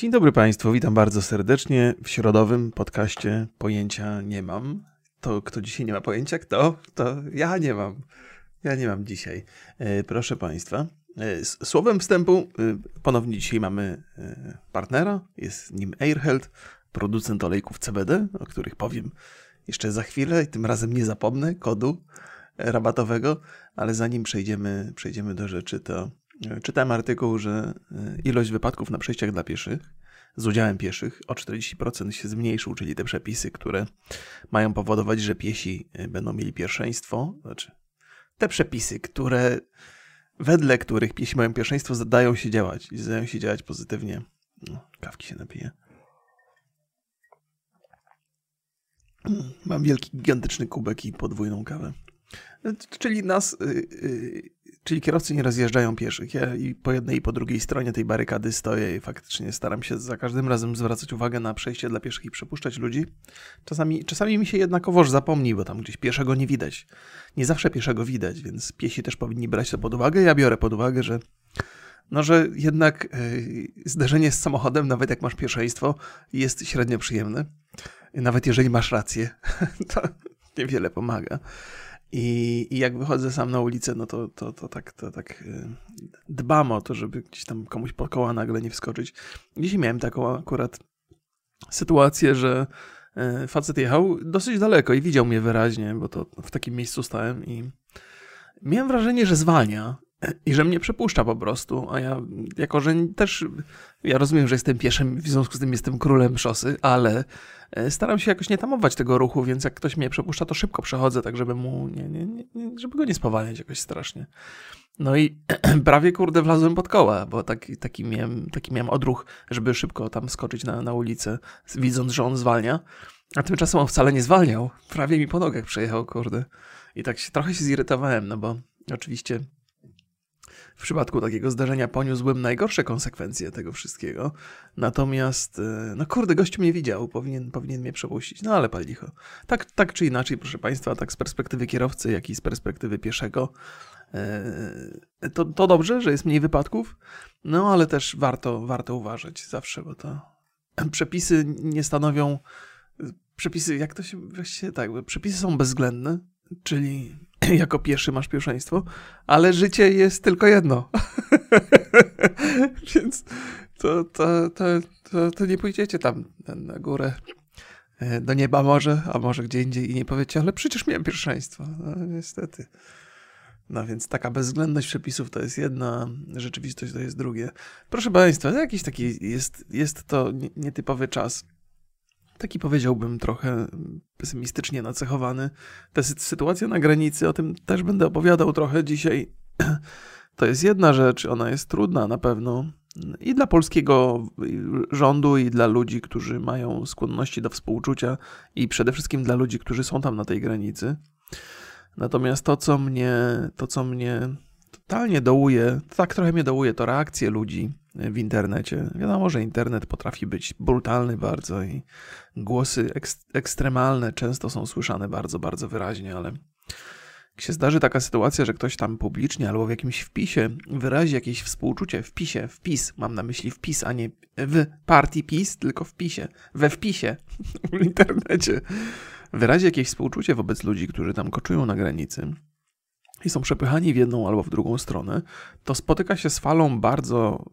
Dzień dobry Państwu, witam bardzo serdecznie w środowym podcaście Pojęcia nie mam. To kto dzisiaj nie ma pojęcia? Kto? To ja nie mam. Ja nie mam dzisiaj. E, proszę Państwa, e, słowem wstępu e, ponownie dzisiaj mamy partnera, jest nim Airheld, producent olejków CBD, o których powiem jeszcze za chwilę i tym razem nie zapomnę kodu rabatowego, ale zanim przejdziemy, przejdziemy do rzeczy, to czytałem artykuł, że ilość wypadków na przejściach dla pieszych z udziałem pieszych o 40% się zmniejszył, czyli te przepisy, które mają powodować, że piesi będą mieli pierwszeństwo, znaczy te przepisy, które wedle których piesi mają pierwszeństwo, zdają się działać i zdają się działać pozytywnie. No, kawki się napije. Mam wielki, gigantyczny kubek i podwójną kawę. Czyli nas, czyli kierowcy nie rozjeżdżają pieszych. Ja i po jednej i po drugiej stronie tej barykady stoję i faktycznie staram się za każdym razem zwracać uwagę na przejście dla pieszych i przepuszczać ludzi. Czasami, czasami mi się jednakowoż zapomni, bo tam gdzieś pieszego nie widać. Nie zawsze pieszego widać, więc piesi też powinni brać to pod uwagę. Ja biorę pod uwagę, że no, że jednak yy, zderzenie z samochodem, nawet jak masz pierwszeństwo, jest średnio przyjemne. Nawet jeżeli masz rację, to niewiele pomaga. I, I, jak wychodzę sam na ulicę, no to, to, to tak, to tak y, dbam o to, żeby gdzieś tam komuś po koła nagle nie wskoczyć. Dzisiaj miałem taką akurat sytuację, że y, facet jechał dosyć daleko i widział mnie wyraźnie, bo to w takim miejscu stałem i miałem wrażenie, że zwalnia i że mnie przepuszcza po prostu, a ja jako, że też, ja rozumiem, że jestem pieszym, w związku z tym jestem królem szosy, ale e, staram się jakoś nie tamować tego ruchu, więc jak ktoś mnie przepuszcza, to szybko przechodzę, tak żeby mu, nie, nie, nie, żeby go nie spowalniać jakoś strasznie. No i prawie kurde wlazłem pod koła, bo taki, taki, miałem, taki miałem odruch, żeby szybko tam skoczyć na, na ulicę, widząc, że on zwalnia. A tymczasem on wcale nie zwalniał. Prawie mi po nogach przejechał, kurde. I tak się trochę się zirytowałem, no bo oczywiście w przypadku takiego zdarzenia poniósłbym najgorsze konsekwencje tego wszystkiego. Natomiast, e, no kurde, gościu mnie widział, powinien, powinien mnie przepuścić. No ale pal licho. Tak, tak czy inaczej, proszę Państwa, tak z perspektywy kierowcy, jak i z perspektywy pieszego, e, to, to dobrze, że jest mniej wypadków, no ale też warto, warto uważać zawsze, bo to przepisy nie stanowią, przepisy, jak to się właściwie, tak, przepisy są bezwzględne, czyli jako pierwszy masz pierwszeństwo, ale życie jest tylko jedno. Więc to, to, to, to, to nie pójdziecie tam na górę e, do nieba może, a może gdzie indziej i nie powiecie, ale przecież miałem pierwszeństwo. No, niestety. No więc taka bezwzględność przepisów to jest jedna, rzeczywistość to jest drugie. Proszę Państwa, jakiś taki jest, jest to nietypowy czas taki powiedziałbym trochę pesymistycznie nacechowany. Ta sytuacja na granicy, o tym też będę opowiadał trochę dzisiaj. To jest jedna rzecz, ona jest trudna na pewno i dla polskiego rządu, i dla ludzi, którzy mają skłonności do współczucia, i przede wszystkim dla ludzi, którzy są tam na tej granicy. Natomiast to, co mnie, to, co mnie totalnie dołuje, tak trochę mnie dołuje, to reakcje ludzi w internecie. Wiadomo, że internet potrafi być brutalny bardzo i głosy ekstremalne często są słyszane bardzo, bardzo wyraźnie, ale jak się zdarzy taka sytuacja, że ktoś tam publicznie albo w jakimś wpisie wyrazi jakieś współczucie, wpisie, wpis, mam na myśli wpis, a nie w partii PiS, tylko wpisie, we wpisie w internecie, wyrazi jakieś współczucie wobec ludzi, którzy tam koczują na granicy, i są przepychani w jedną albo w drugą stronę, to spotyka się z falą bardzo.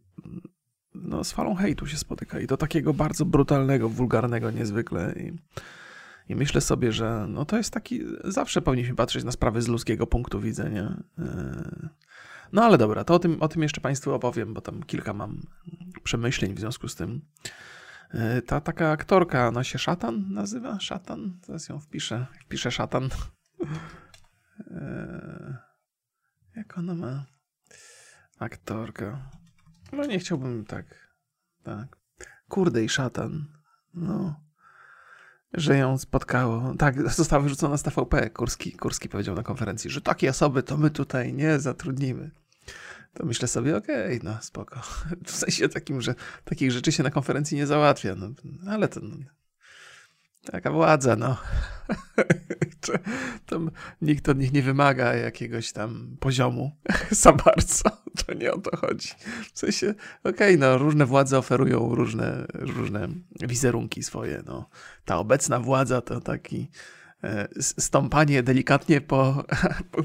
No, z falą hejtu się spotyka i do takiego bardzo brutalnego, wulgarnego niezwykle. I, I, myślę sobie, że no to jest taki. Zawsze powinniśmy patrzeć na sprawy z ludzkiego punktu widzenia. E, no ale dobra, to o tym, o tym jeszcze Państwu opowiem, bo tam kilka mam przemyśleń w związku z tym. E, ta taka aktorka, ona się Szatan nazywa? Szatan? Teraz ją wpiszę. Wpiszę Szatan. Jak ona ma? Aktorka. No nie chciałbym tak. Tak. Kurde i szatan. No. Że ją spotkało. Tak, została wyrzucona z TVP. Kurski, Kurski powiedział na konferencji, że takie osoby to my tutaj nie zatrudnimy. To myślę sobie, okej, okay, no spoko. W sensie takim, że takich rzeczy się na konferencji nie załatwia. No, ale to no, Taka władza, no. Tam nikt od nich nie wymaga jakiegoś tam poziomu za bardzo. To nie o to chodzi. W sensie, okej, okay, no różne władze oferują różne, różne wizerunki swoje. No. Ta obecna władza to taki e, stąpanie delikatnie po, po,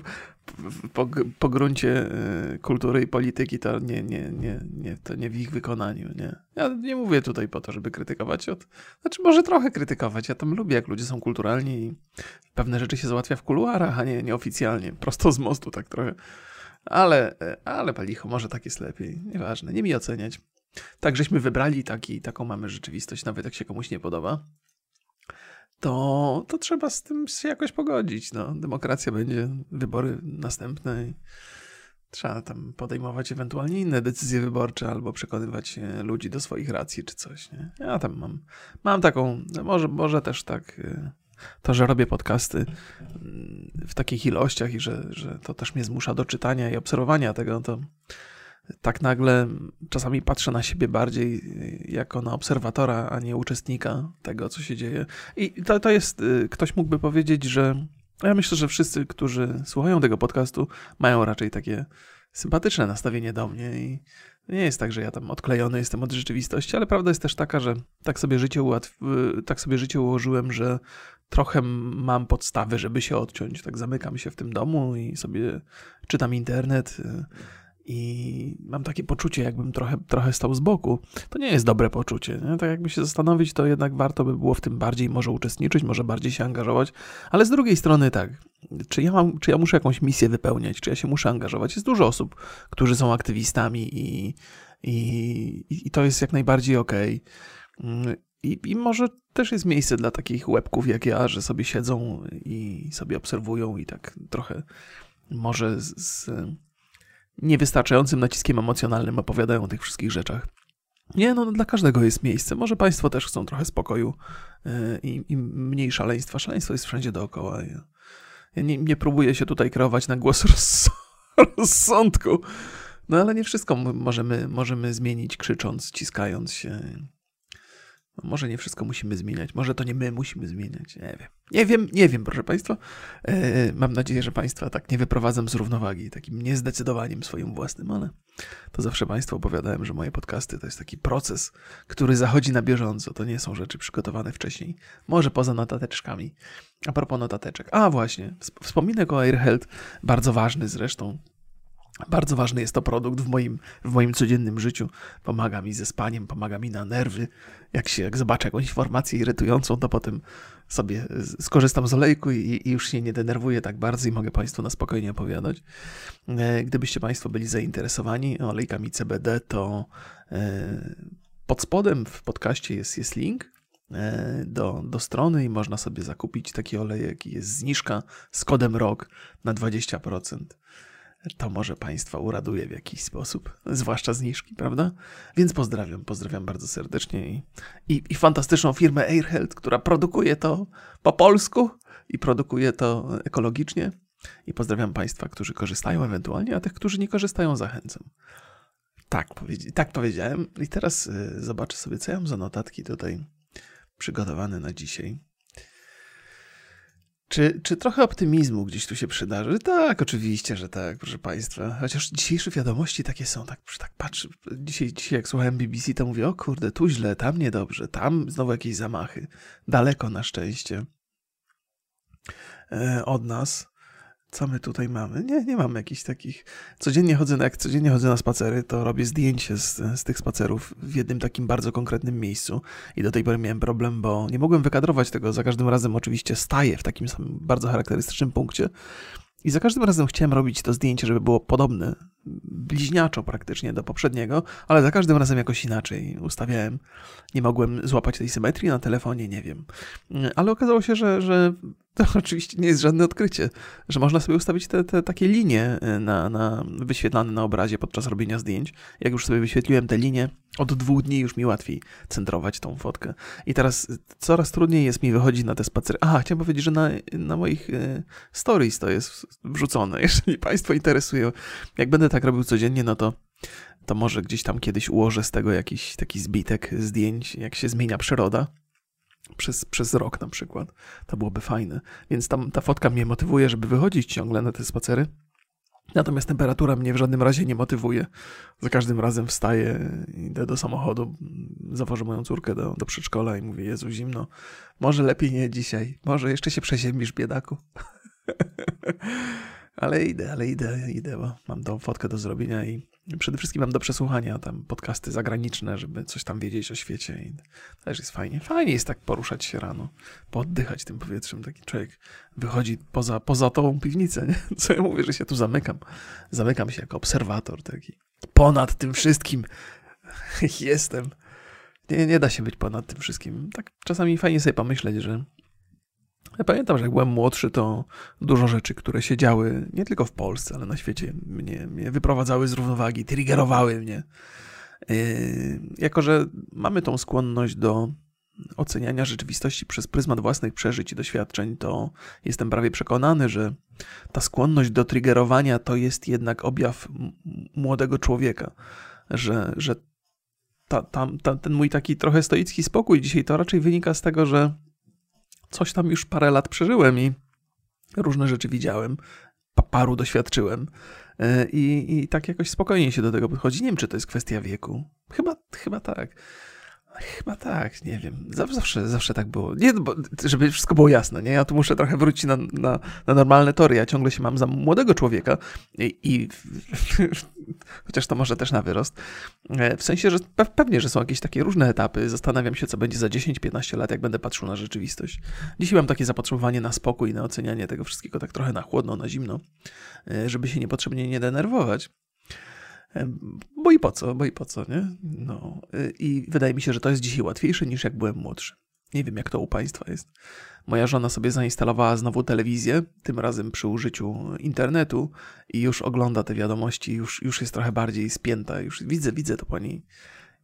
po gruncie y, kultury i polityki to nie, nie, nie, nie, to nie w ich wykonaniu. Nie. Ja nie mówię tutaj po to, żeby krytykować. Od, znaczy, może trochę krytykować. Ja tam lubię, jak ludzie są kulturalni i pewne rzeczy się załatwia w kuluarach, a nie nieoficjalnie. Prosto z mostu, tak trochę. Ale, ale palicho, może tak jest lepiej. Nieważne, nie mi oceniać. Tak, żeśmy wybrali taki, taką mamy rzeczywistość, nawet jak się komuś nie podoba to, to trzeba z tym się jakoś pogodzić. No, demokracja będzie, wybory następne i trzeba tam podejmować ewentualnie inne decyzje wyborcze albo przekonywać e, ludzi do swoich racji czy coś. Nie? Ja tam mam, mam taką, może, może też tak e, to, że robię podcasty mm, w takich ilościach i że, że to też mnie zmusza do czytania i obserwowania tego, to tak nagle czasami patrzę na siebie bardziej y, jako na obserwatora, a nie uczestnika tego, co się dzieje. I to, to jest, y, ktoś mógłby powiedzieć, że ja myślę, że wszyscy, którzy słuchają tego podcastu, mają raczej takie sympatyczne nastawienie do mnie i nie jest tak, że ja tam odklejony jestem od rzeczywistości, ale prawda jest też taka, że tak sobie życie, ułatw... Y, tak sobie życie ułożyłem, że trochę mam podstawy, żeby się odciąć. Tak zamykam się w tym domu i sobie czytam internet i mam takie poczucie, jakbym trochę, trochę stał z boku. To nie jest dobre poczucie. Nie? Tak jakby się zastanowić, to jednak warto by było w tym bardziej może uczestniczyć, może bardziej się angażować, ale z drugiej strony tak, czy ja, mam, czy ja muszę jakąś misję wypełniać, czy ja się muszę angażować? Jest dużo osób, którzy są aktywistami i, i, i to jest jak najbardziej okej. Okay. I, I może też jest miejsce dla takich łebków jak ja, że sobie siedzą i sobie obserwują i tak trochę może z, z niewystarczającym naciskiem emocjonalnym opowiadają o tych wszystkich rzeczach. Nie, no dla każdego jest miejsce. Może Państwo też chcą trochę spokoju e, i, i mniej szaleństwa. Szaleństwo jest wszędzie dookoła. Ja nie, nie, próbuję się tutaj kreować na głos roz, rozsądku. No ale nie wszystko możemy, możemy zmienić krzycząc, ciskając się. No, może nie wszystko musimy zmieniać, może to nie my musimy zmieniać, nie wiem. Nie wiem, nie wiem, proszę Państwa. E, mam nadzieję, że Państwa tak nie wyprowadzam z równowagi, takim niezdecydowaniem swoim własnym, ale to zawsze Państwu opowiadałem, że moje podcasty to jest taki proces, który zachodzi na bieżąco. To nie są rzeczy przygotowane wcześniej, może poza notateczkami. A propos notateczek. A właśnie, wspominek o AirHealth, bardzo ważny zresztą, bardzo ważny jest to produkt w moim, w moim codziennym życiu. Pomaga mi ze spaniem, pomaga mi na nerwy. Jak się jak zobaczę jakąś informację irytującą, to potem sobie skorzystam z olejku i, i, już się nie denerwuję tak bardzo i mogę Państwu na spokojnie opowiadać. E, gdybyście Państwo byli zainteresowani olejkami CBD, to e, pod spodem w podcaście jest, jest link e, do, do strony i można sobie zakupić taki olejek. Jest zniżka z kodem ROK na 20% to może Państwa uraduje w jakiś sposób, zwłaszcza zniżki, prawda? Więc pozdrawiam, pozdrawiam bardzo serdecznie i, i, i fantastyczną firmę AirHealth, która produkuje to po polsku i produkuje to ekologicznie. I pozdrawiam Państwa, którzy korzystają ewentualnie, a tych, którzy nie korzystają, zachęcam. Tak, tak powiedziałem. I teraz y, zobaczę sobie, co ja mam za notatki tutaj przygotowane na dzisiaj. Czy, czy trochę optymizmu gdzieś tu się przydarzy? Tak, oczywiście, że tak, proszę Państwa. Chociaż dzisiejsze wiadomości takie są, tak, tak patrzę. Dzisiaj, dzisiaj jak słuchałem BBC, to mówię, o kurde, tu źle, tam niedobrze, tam znowu jakieś zamachy. Daleko na szczęście e, od nas. Co my tutaj mamy? Nie, nie mamy jakichś takich. Codziennie chodzę, jak codziennie chodzę na spacery, to robię zdjęcie z, z tych spacerów w jednym takim bardzo konkretnym miejscu. I do tej pory miałem problem, bo nie mogłem wykadrować tego. Za każdym razem oczywiście staję w takim samym bardzo charakterystycznym punkcie. I za każdym razem chciałem robić to zdjęcie, żeby było podobne, bliźniaczo praktycznie do poprzedniego, ale za każdym razem jakoś inaczej ustawiałem. Nie mogłem złapać tej symetrii na telefonie, nie wiem. Ale okazało się, że, że to oczywiście nie jest żadne odkrycie, że można sobie ustawić te, te takie linie e, na, na, wyświetlane na obrazie podczas robienia zdjęć. Jak już sobie wyświetliłem te linie, od dwóch dni już mi łatwiej centrować tą fotkę. I teraz coraz trudniej jest mi wychodzić na te spacery. Aha, chciałem powiedzieć, że na, na moich e, stories to jest wrzucone. Jeżeli Państwo interesują, jak będę tak robił codziennie, no to to może gdzieś tam kiedyś ułożę z tego jakiś taki zbitek zdjęć, jak się zmienia przyroda przez, przez rok na przykład. To byłoby fajne. Więc tam ta fotka mnie motywuje, żeby wychodzić ciągle na te spacery. Natomiast temperatura mnie w żadnym razie nie motywuje. Za każdym razem wstaję, idę do samochodu, zawożę moją córkę do, do przedszkola i mówię, Jezu, zimno, może lepiej nie dzisiaj, może jeszcze się przeziębisz, biedaku. ale idę, ale idę, idę, bo mam tą fotkę do zrobienia i przede wszystkim mam do przesłuchania tam podcasty zagraniczne, żeby coś tam wiedzieć o świecie i też jest fajnie. Fajnie jest tak poruszać się rano, pooddychać tym powietrzem. Taki człowiek wychodzi poza, poza tą piwnicę, nie? Co ja mówię, że się tu zamykam. Zamykam się jako obserwator taki. Ponad tym wszystkim jestem. Nie, nie da się być ponad tym wszystkim. Tak czasami fajnie sobie pomyśleć, że ja pamiętam, że jak byłem młodszy, to dużo rzeczy, które się działy nie tylko w Polsce, ale na świecie, mnie, mnie wyprowadzały z równowagi, triggerowały mnie. Yy, jako, że mamy tą skłonność do oceniania rzeczywistości przez pryzmat własnych przeżyć i doświadczeń, to jestem prawie przekonany, że ta skłonność do triggerowania to jest jednak objaw młodego człowieka, że, że ta, ta, ta, ten mój taki trochę stoicki spokój dzisiaj to raczej wynika z tego, że coś tam już parę lat przeżyłem i różne rzeczy widziałem, paru doświadczyłem. E, I, I tak jakoś spokojnie się do tego podchodzi. Nie wiem, czy to jest kwestia wieku. Chyba, chyba tak. Chyba tak, nie wiem. Zawsze, zawsze tak było. Nie, żeby wszystko było jasne, nie? Ja tu muszę trochę wrócić na, na, na normalne tory. Ja ciągle się mam za młodego człowieka i, i chociaż to może też na wyrost. E, w sensie, że pewnie, że są jakieś takie różne etapy. Zastanawiam się, co będzie za 10-15 lat, jak będę patrzył na rzeczywistość. Dzisiaj mam takie zapotrzebowanie na spokój, na ocenianie tego wszystkiego tak trochę na chłodno, na zimno, e, żeby się niepotrzebnie nie denerwować. Bo i po co, bo i po co, nie? No. I wydaje mi się, że to jest dzisiaj łatwiejsze niż jak byłem młodszy. Nie wiem, jak to u Państwa jest. Moja żona sobie zainstalowała znowu telewizję, tym razem przy użyciu internetu i już ogląda te wiadomości, już, już jest trochę bardziej spięta. Już widzę, widzę to po niej.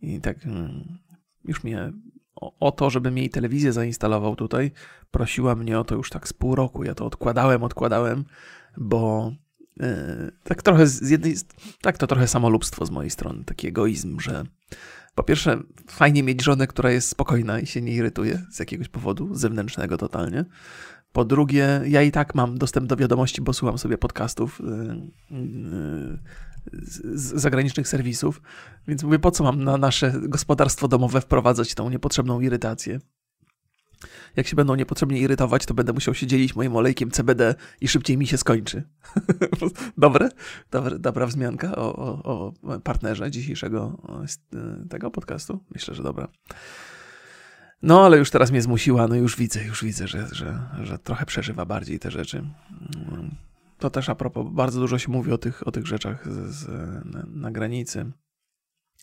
I tak hmm, już mnie o, o to, żebym jej telewizję zainstalował tutaj, prosiła mnie o to już tak z pół roku. Ja to odkładałem, odkładałem, bo tak trochę z jednej, tak to trochę samolubstwo z mojej strony, taki egoizm, że po pierwsze fajnie mieć żonę, która jest spokojna i się nie irytuje z jakiegoś powodu zewnętrznego totalnie. Po drugie, ja i tak mam dostęp do wiadomości, bo słucham sobie podcastów e, e, z zagranicznych serwisów, więc mówię, po co mam na nasze gospodarstwo domowe wprowadzać tą niepotrzebną irytację jak się będą niepotrzebnie irytować, to będę musiał się dzielić moim olejkiem CBD i szybciej mi się skończy. Dobre? Dobre? Dobra wzmianka o, o, o partnerze dzisiejszego e, tego podcastu? Myślę, że dobra. No, ale już teraz mnie zmusiła, no już widzę, już widzę, że, że, że trochę przeżywa bardziej te rzeczy. To też a propos, bardzo dużo się mówi o tych, o tych rzeczach z, z, na, na granicy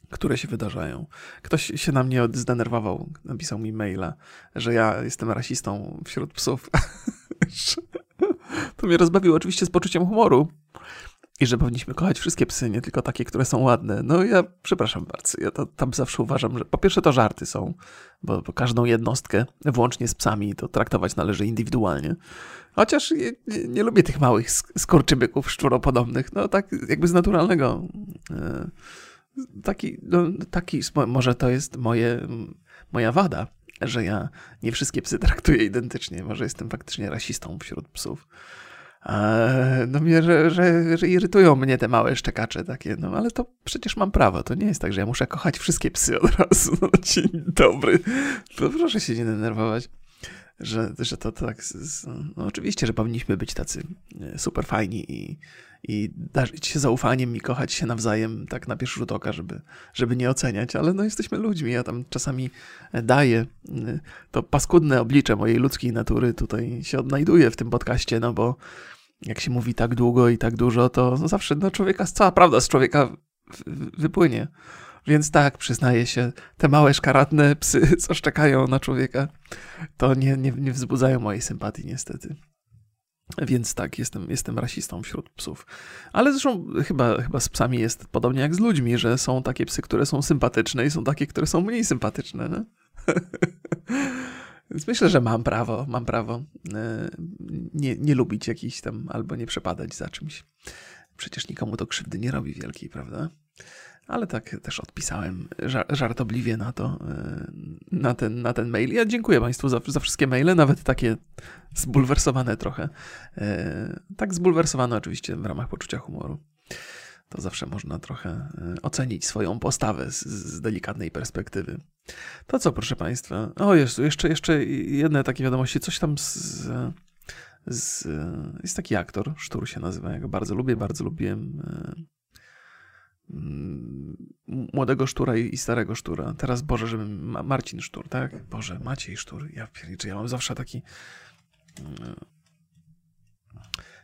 które się wydarzają. Ktoś się na mnie zdenerwował, napisał mi maila, że ja jestem rasistą wśród psów. to mnie rozbawiło oczywiście z poczuciem humoru. I że powinniśmy kochać wszystkie psy, nie tylko takie, które są ładne. No ja przepraszam bardzo, ja to, tam zawsze uważam, że po pierwsze to żarty są, bo, bo każdą jednostkę, włącznie z psami, to traktować należy indywidualnie. Chociaż nie, nie, nie lubię tych małych skorczybyków szczuropodobnych, no tak jakby z naturalnego... Yy taki, no, taki, może to jest moje, moja wada, że ja nie wszystkie psy traktuję identycznie. Może jestem faktycznie rasistą wśród psów. No mnie, że, że, że, irytują mnie te małe szczekacze takie, no ale to przecież mam prawo, to nie jest tak, że ja muszę kochać wszystkie psy od razu, no dzień dobry, proszę się nie denerwować że, że to tak. No oczywiście, że powinniśmy być tacy e, super fajni i, i darzyć się zaufaniem i kochać się nawzajem tak na pierwszy rzut oka, żeby, żeby nie oceniać, ale no jesteśmy ludźmi. Ja tam czasami daję e, to paskudne oblicze mojej ludzkiej natury tutaj się odnajduje w tym podcaście, no bo jak się mówi tak długo i tak dużo, to no zawsze no człowieka, cała prawda z człowieka wypłynie. Więc tak, przyznaję się, te małe szkaradne psy, co szczekają na człowieka, to nie, nie, nie wzbudzają mojej sympatii niestety. Więc tak, jestem, jestem rasistą wśród psów. Ale zresztą chyba, chyba z psami jest podobnie jak z ludźmi, że są takie psy, które są sympatyczne i są takie, które są mniej sympatyczne. No? Więc myślę, że mam prawo, mam prawo e, nie, nie lubić jakichś tam albo nie przepadać za czymś. Przecież nikomu to krzywdy nie robi wielkiej, prawda? Ale tak też odpisałem żartobliwie na to. na ten, na ten mail. Ja dziękuję Państwu za, za wszystkie maile, nawet takie zbulwersowane trochę. E, tak zbulwersowane oczywiście w ramach poczucia humoru. To zawsze można trochę e, ocenić swoją postawę z, z delikatnej perspektywy. To co, proszę Państwa? O, Jezu, jeszcze, jeszcze jedne takie wiadomości. Coś tam z, z, jest taki aktor, Sztur się nazywa, ja go bardzo lubię, bardzo lubiłem e, młodego sztura i starego sztura. Teraz, Boże, żeby Marcin Sztur, tak? Boże, Maciej Sztur. Ja pierniczę, ja mam zawsze taki... Mm,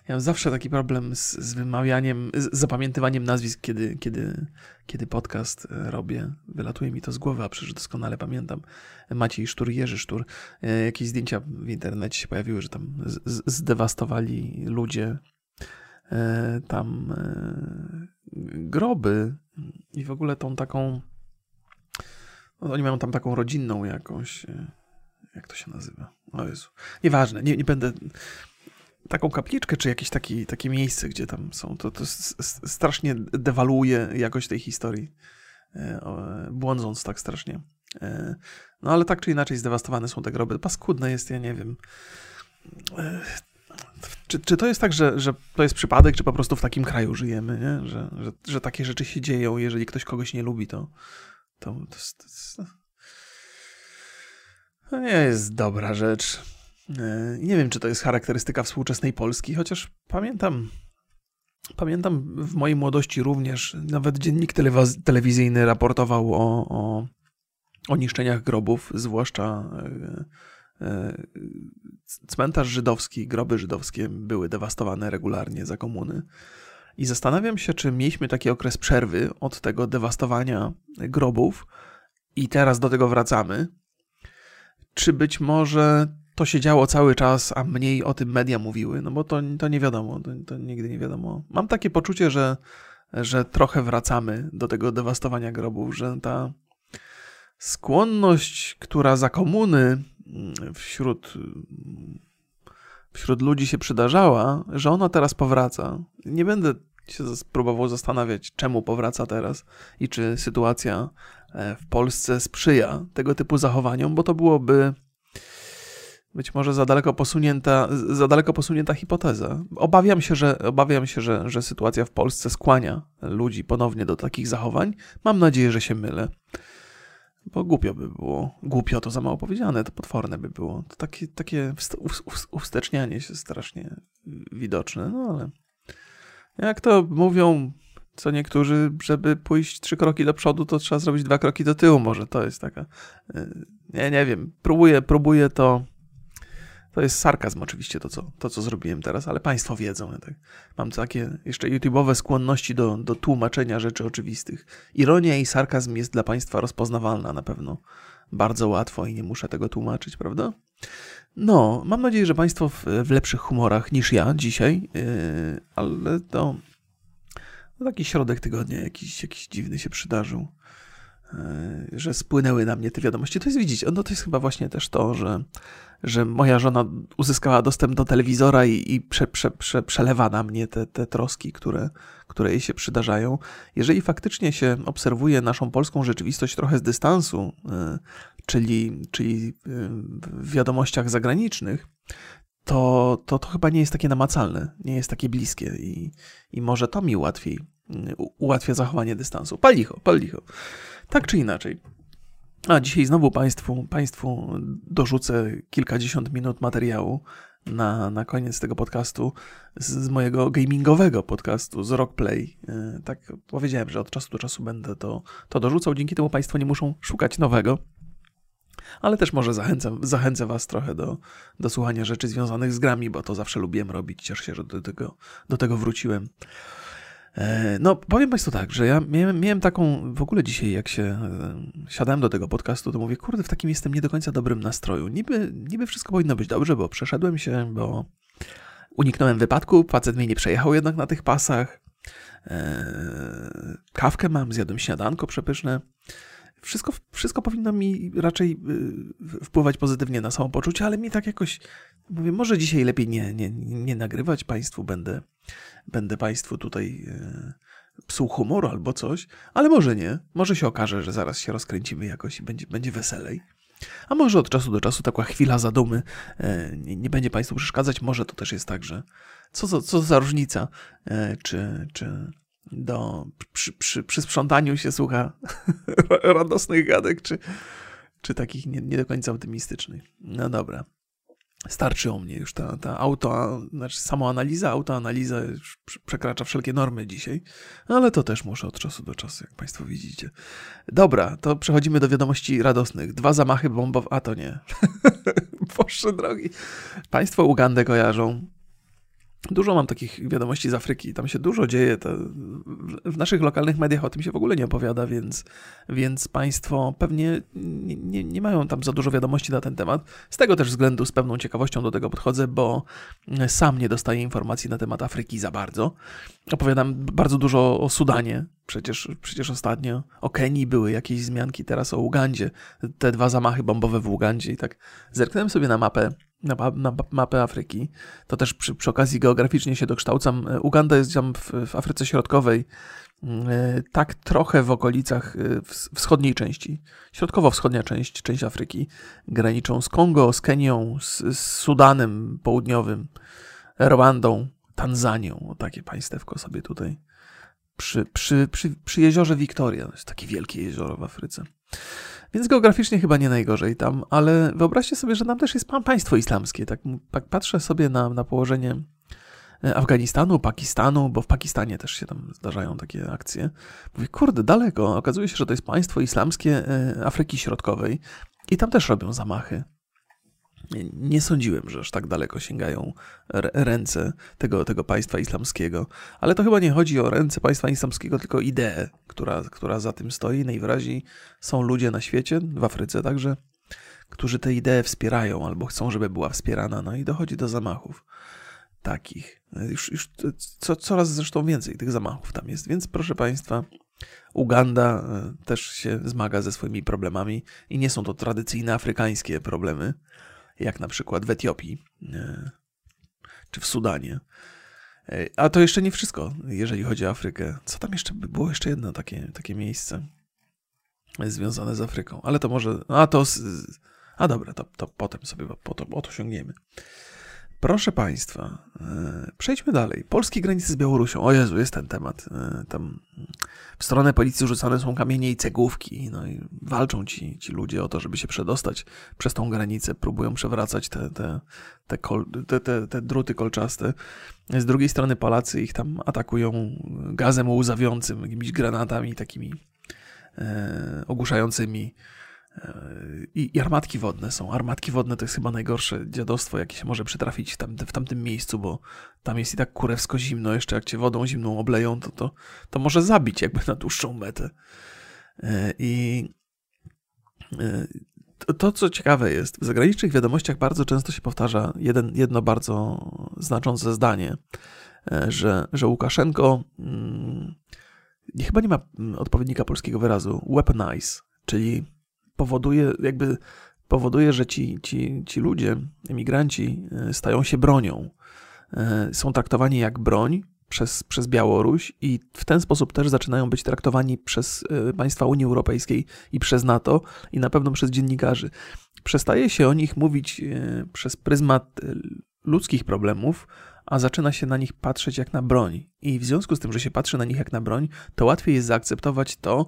ja mam zawsze taki problem z, z wymawianiem, z zapamiętywaniem nazwisk, kiedy, kiedy, kiedy podcast e, robię. Wylatuje mi to z głowy, a przecież doskonale pamiętam. Maciej Sztur, Jerzy Sztur. E, jakieś zdjęcia w internecie się pojawiły, że tam zdewastowali ludzie e, tam groby i w ogóle tą taką. No, oni mają tam taką rodzinną jakąś. E, jak to się nazywa? O Jezu. Nieważne, nie, nie będę. Taką kapliczkę, czy jakieś taki, takie miejsce, gdzie tam są, to, to strasznie dewaluuje jakość tej historii, e, błądząc tak strasznie. E, no ale tak czy inaczej zdewastowane są te groby. Paskudne jest, ja nie wiem. Czy, czy to jest tak, że, że to jest przypadek, czy po prostu w takim kraju żyjemy, nie? Że, że, że takie rzeczy się dzieją, jeżeli ktoś kogoś nie lubi, to, to, to, to, to nie jest dobra rzecz. E, nie wiem, czy to jest charakterystyka współczesnej Polski, chociaż pamiętam, pamiętam w mojej młodości również, nawet dziennik telewizyjny raportował o, o, o niszczeniach grobów, zwłaszcza E, cmentarz żydowski, groby żydowskie były dewastowane regularnie za komuny. I zastanawiam się, czy mieliśmy taki okres przerwy od tego dewastowania grobów i teraz do tego wracamy. Czy być może to się działo cały czas, a mniej o tym media mówiły? No bo to, to nie wiadomo, to, to nigdy nie wiadomo. Mam takie poczucie, że, że trochę wracamy do tego dewastowania grobów, że ta skłonność, która za komuny wśród, wśród ludzi się przydarzała, że ona teraz powraca. Nie będę się próbował zastanawiać, czemu powraca teraz i czy sytuacja e, w Polsce sprzyja tego typu zachowaniom, bo to byłoby być może za daleko posunięta, za daleko posunięta hipoteza. Obawiam się, że, obawiam się że, że sytuacja w Polsce skłania ludzi ponownie do takich zachowań. Mam nadzieję, że się mylę. Bo głupio by było. Głupio to za mało powiedziane, to potworne by było. To takie, takie uwstecznianie się strasznie widoczne, no ale jak to mówią co niektórzy, żeby pójść trzy kroki do przodu, to trzeba zrobić dwa kroki do tyłu. Może to jest taka. Y, nie, nie wiem. Próbuję, próbuję to to jest sarkazm oczywiście to, co, to, co zrobiłem teraz, ale Państwo wiedzą. Tak? Mam takie jeszcze YouTube'owe skłonności do, do tłumaczenia rzeczy oczywistych. Ironia i sarkazm jest dla Państwa rozpoznawalna na pewno bardzo łatwo i nie muszę tego tłumaczyć, prawda? No, mam nadzieję, że Państwo w, w lepszych humorach niż ja dzisiaj, yy, ale to taki środek tygodnia jakiś, jakiś dziwny się przydarzył. E, że spłynęły na mnie te wiadomości. To jest, widzicie, no to jest chyba właśnie też to, że, że moja żona uzyskała dostęp do telewizora i, i prze, prze, prze, przelewa na mnie te, te troski, które, które jej się przydarzają. Jeżeli faktycznie się obserwuje naszą polską rzeczywistość trochę z dystansu, e, czyli, czyli w wiadomościach zagranicznych, to, to, to chyba nie jest takie namacalne, nie jest takie bliskie i, i może to mi łatwiej ułatwia zachowanie dystansu. Palicho, palicho. Tak czy inaczej. A dzisiaj znowu Państwu, państwu dorzucę kilkadziesiąt minut materiału na, na koniec tego podcastu z, z mojego gamingowego podcastu z Rockplay. E, tak powiedziałem, że od czasu do czasu będę to, to dorzucał. Dzięki temu Państwo nie muszą szukać nowego. Ale też może zachęcam, zachęcę Was trochę do, do słuchania rzeczy związanych z grami, bo to zawsze lubiłem robić. Cieszę się, że do tego, do tego wróciłem. E, no, powiem Państwu tak, że ja miałem, miałem, taką, w ogóle dzisiaj jak się e, siadałem do tego podcastu, to mówię, kurde, w takim jestem nie do końca dobrym nastroju. Niby, niby wszystko powinno być dobrze, bo przeszedłem się, bo uniknąłem wypadku, facet mnie nie przejechał jednak na tych pasach. Eee, kawkę mam, zjadłem śniadanko przepyszne. Wszystko, wszystko powinno mi raczej y, wpływać pozytywnie na samopoczucie, ale mi tak jakoś, mówię, może dzisiaj lepiej nie, nie, nie nagrywać Państwu, będę będę Państwu tutaj e, psuł humoru albo coś, ale może nie. Może się okaże, że zaraz się rozkręcimy jakoś i będzie, będzie weselej. A może od czasu do czasu taka chwila zadumy e, nie, nie będzie Państwu przeszkadzać. Może to też jest tak, że co, co, co za różnica, czy, czy do, przy, przy, przy sprzątaniu się słucha radosnych gadek, czy, czy takich nie, nie do końca optymistycznych. No dobra. Starczy o mnie już ta, ta auto, znaczy samoanaliza, autoanaliza już przekracza wszelkie normy dzisiaj, ale to też muszę od czasu do czasu, jak Państwo widzicie. Dobra, to przechodzimy do wiadomości radosnych. Dwa zamachy bombowe, a to nie. Boże drogi. Państwo Ugandę kojarzą. Dużo mam takich wiadomości z Afryki, tam się dużo dzieje. W naszych lokalnych mediach o tym się w ogóle nie opowiada, więc, więc Państwo pewnie nie, nie, nie, mają tam za dużo wiadomości na ten temat. Z tego też względu z pewną ciekawością do tego podchodzę, bo sam nie dostaję informacji na temat Afryki za bardzo. Opowiadam bardzo dużo o Sudanie, przecież, przecież ostatnio o Kenii były jakieś zmianki, teraz o Ugandzie. Te dwa zamachy bombowe w Ugandzie i tak zerknąłem sobie na mapę na, na mapę Afryki. To też przy, przy, okazji geograficznie się dokształcam. E, Uganda jest tam w, w Afryce Środkowej, mm, e, tak trochę w okolicach e, wschodniej części, środkowo-wschodnia część, część Afryki. Graniczą z Kongo, z Kenią, z, z Sudanem Południowym, Rwandą, Tanzanią. O takie państewko sobie tutaj przy, przy, przy, przy jeziorze Wiktoria. To jest takie wielkie jezioro w Afryce. Więc geograficznie chyba nie najgorzej tam, ale wyobraźcie sobie, że tam też jest państwo islamskie. Tak, tak patrzę sobie na, na położenie e, Afganistanu, Pakistanu, bo w Pakistanie też się tam zdarzają takie akcje. Mówię, kurde, daleko. Okazuje się, że to jest państwo islamskie e, Afryki Środkowej i tam też robią zamachy nie sądziłem, że aż tak daleko sięgają ręce tego, tego państwa islamskiego. Ale to chyba nie chodzi o ręce państwa islamskiego, tylko ideę, która, która za tym stoi. Najwyraźniej są ludzie na świecie, w Afryce także, którzy tę ideę wspierają albo chcą, żeby była wspierana. No i dochodzi do zamachów takich. Już, już co, coraz zresztą więcej tych zamachów tam jest. Więc proszę Państwa, Uganda e, też się zmaga ze swoimi problemami i nie są to tradycyjne afrykańskie problemy jak na przykład w Etiopii e, czy w Sudanie. E, a to jeszcze nie wszystko, jeżeli chodzi o Afrykę. Co tam jeszcze było? Jeszcze jedno takie, takie miejsce związane z Afryką, ale to może. A to. A dobra, to, to potem sobie po to, o to sięgniemy. Proszę Państwa, e, przejdźmy dalej. Polskie granice z Białorusią. O Jezu, jest ten temat. E, tam w stronę policji rzucane są kamienie i cegłówki. No i walczą ci, ci ludzie o to, żeby się przedostać przez tą granicę. Próbują przewracać te, te, te, kol, te, te, te druty kolczaste. Z drugiej strony Polacy ich tam atakują gazem łzawiącym, jakimiś granatami takimi e, ogłuszającymi. I, I, armatki wodne są. Armatki wodne to jest chyba najgorsze dziadostwo, jakie się może przytrafić tam, w tamtym miejscu, bo tam jest i tak kurewsko zimno. Jeszcze jak cię wodą zimną obleją, to, to, to może zabić jakby na dłuższą metę. E, I e, to, co ciekawe jest, w zagranicznych wiadomościach bardzo często się powtarza jeden, jedno bardzo znaczące zdanie, e, że, że Łukaszenko hmm, chyba nie ma odpowiednika polskiego wyrazu weaponize, czyli powoduje, jakby powoduje, że ci, ci, ci ludzie, emigranci, e, stają się bronią. E, są traktowani jak broń przez, przez Białoruś i w ten sposób też zaczynają być traktowani przez e, państwa Unii Europejskiej i przez NATO i na pewno przez dziennikarzy. Przestaje się o nich mówić przez pryzmat ludzkich problemów, a zaczyna się na nich patrzeć jak na broń. I w związku z tym, że się patrzy na nich jak na broń, to łatwiej jest zaakceptować to,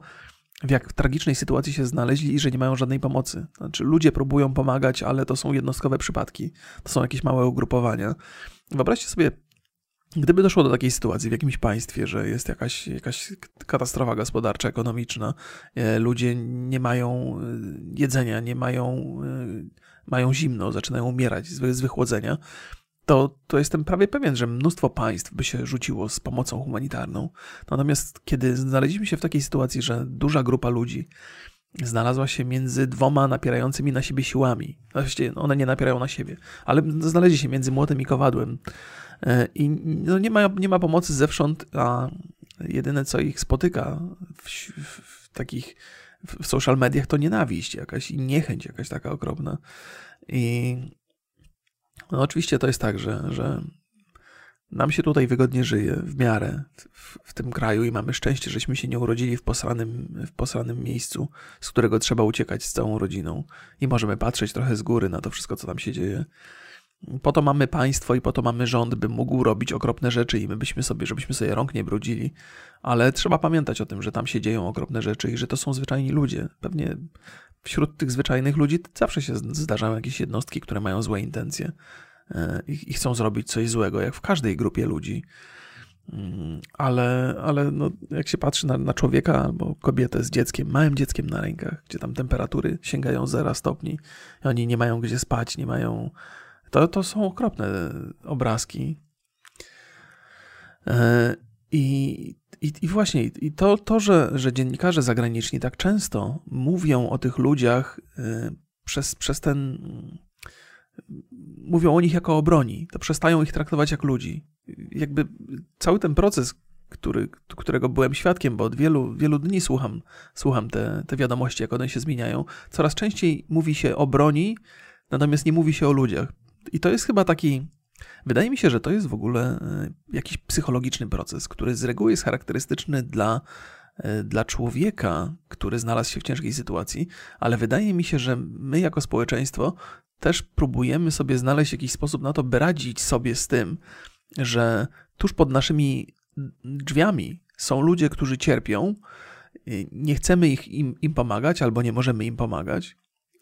w jak tragicznej sytuacji się znaleźli i że nie mają żadnej pomocy. Znaczy, ludzie próbują pomagać, ale to są jednostkowe przypadki, to są jakieś małe ugrupowania. Wyobraźcie sobie, gdyby doszło do takiej sytuacji w jakimś państwie, że jest jakaś, jakaś katastrofa gospodarcza, ekonomiczna, e, ludzie nie mają e, jedzenia, nie mają, e, mają zimno, zaczynają umierać z wychłodzenia to, to jestem prawie pewien, że mnóstwo państw by się rzuciło z pomocą humanitarną. Natomiast kiedy znaleźliśmy się w takiej sytuacji, że duża grupa ludzi znalazła się między dwoma napierającymi na siebie siłami, właściwie one nie napierają na siebie, ale znaleźli się między młotem i kowadłem e, i no nie, ma, nie ma pomocy zewsząd, a jedyne co ich spotyka w, w, w takich w social mediach to nienawiść jakaś i niechęć jakaś taka okropna. I no oczywiście to jest tak, że, że nam się tutaj wygodnie żyje w miarę w, w, tym kraju i mamy szczęście, żeśmy się nie urodzili w posranym, w posranym miejscu, z którego trzeba uciekać z całą rodziną i możemy patrzeć trochę z góry na to wszystko, co tam się dzieje. Po to mamy państwo i po to mamy rząd, by mógł robić okropne rzeczy i my byśmy sobie, żebyśmy sobie rąk nie brudzili. Ale trzeba pamiętać o tym, że tam się dzieją okropne rzeczy i że to są zwyczajni ludzie. Pewnie wśród tych zwyczajnych ludzi zawsze się zdarzają jakieś jednostki, które mają złe intencje e, i, chcą zrobić coś złego, jak w każdej grupie ludzi. Mm, ale, ale no, jak się patrzy na, na, człowieka albo kobietę z dzieckiem, małym dzieckiem na rękach, gdzie tam temperatury sięgają 0 stopni, i oni nie mają gdzie spać, nie mają to, to są okropne obrazki. E, I, i, i właśnie, i to, to że, że dziennikarze zagraniczni tak często mówią o tych ludziach e, przez, przez ten. Mówią o nich jako o broni, to przestają ich traktować jak ludzi. Jakby cały ten proces, który, którego byłem świadkiem, bo od wielu, wielu dni słucham, słucham te, te wiadomości, jak one się zmieniają, coraz częściej mówi się o broni, natomiast nie mówi się o ludziach. I to jest chyba taki. Wydaje mi się, że to jest w ogóle e, jakiś psychologiczny proces, który z reguły jest charakterystyczny dla, e, dla człowieka, który znalazł się w ciężkiej sytuacji, ale wydaje mi się, że my jako społeczeństwo też próbujemy sobie znaleźć jakiś sposób na to, by radzić sobie z tym, że tuż pod naszymi drzwiami są ludzie, którzy cierpią, nie chcemy ich, im, im pomagać albo nie możemy im pomagać,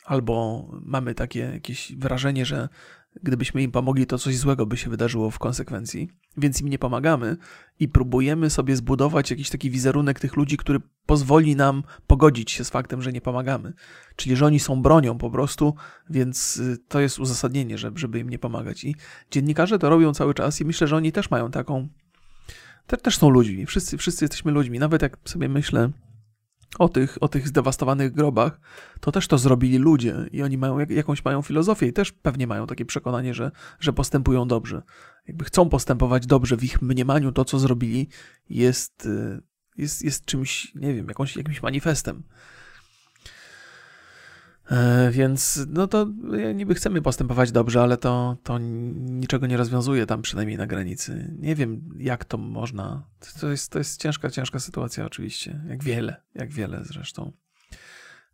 albo mamy takie jakieś wrażenie, że gdybyśmy im pomogli, to coś złego by się wydarzyło w konsekwencji, więc im nie pomagamy i próbujemy sobie zbudować jakiś taki wizerunek tych ludzi, który pozwoli nam pogodzić się z faktem, że nie pomagamy. Czyli, że oni są bronią po prostu, więc y, to jest uzasadnienie, żeby im nie pomagać. I dziennikarze to robią cały czas i myślę, że oni też mają taką. Te, też są ludźmi. Wszyscy, wszyscy jesteśmy ludźmi. Nawet jak sobie myślę, o tych, o tych zdewastowanych grobach, to też to zrobili ludzie i oni mają jakąś mają filozofię i też pewnie mają takie przekonanie, że, że postępują dobrze. Jakby chcą postępować dobrze w ich mniemaniu, to co zrobili jest, y, jest, jest czymś, nie wiem, jakąś, jakimś manifestem. E, więc no to niby chcemy postępować dobrze, ale to, to niczego nie rozwiązuje tam przynajmniej na granicy. Nie wiem, jak to można. To jest, to jest ciężka, ciężka sytuacja oczywiście. Jak wiele, jak wiele zresztą.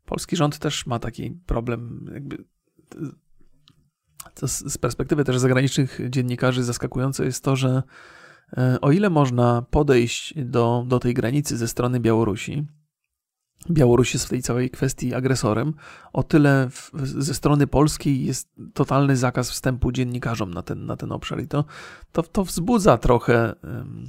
Polski rząd też ma taki problem, jakby z perspektywy też zagranicznych dziennikarzy zaskakujące jest to, że e, o ile można podejść do, do tej granicy ze strony Białorusi, Białoruś jest w tej całej kwestii agresorem, o tyle w, ze strony polskiej jest totalny zakaz wstępu dziennikarzom na ten, na ten obszar i to, to, to wzbudza trochę um,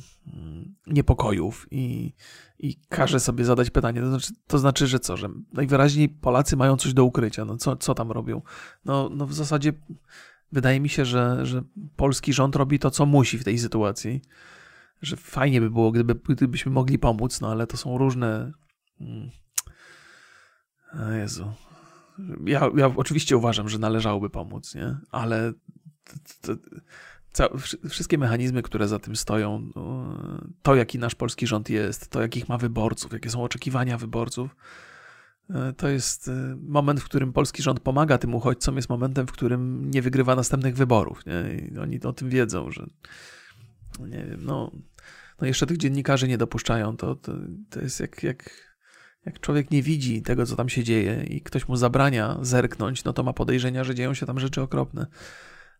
niepokojów i, i każe sobie zadać pytanie, to znaczy, to znaczy, że co, że najwyraźniej Polacy mają coś do ukrycia, no co, co tam robią? No, no w zasadzie wydaje mi się, że, że polski rząd robi to, co musi w tej sytuacji, że fajnie by było, gdyby, gdybyśmy mogli pomóc, no ale to są różne Hmm. O Jezu. Ja, ja oczywiście uważam, że należałoby pomóc, nie? Ale to, to, wszystkie mechanizmy, które za tym stoją, no, to jaki nasz polski rząd jest, to jakich ma wyborców, jakie są oczekiwania wyborców, e, to jest e, moment, w którym polski rząd pomaga tym uchodźcom, jest momentem, w którym nie wygrywa następnych wyborów. Nie? I oni o tym wiedzą, że nie wiem, no, no jeszcze tych dziennikarzy nie dopuszczają. To, to, to jest jak, jak jak człowiek nie widzi tego, co tam się dzieje i ktoś mu zabrania zerknąć, no to ma podejrzenia, że dzieją się tam rzeczy okropne.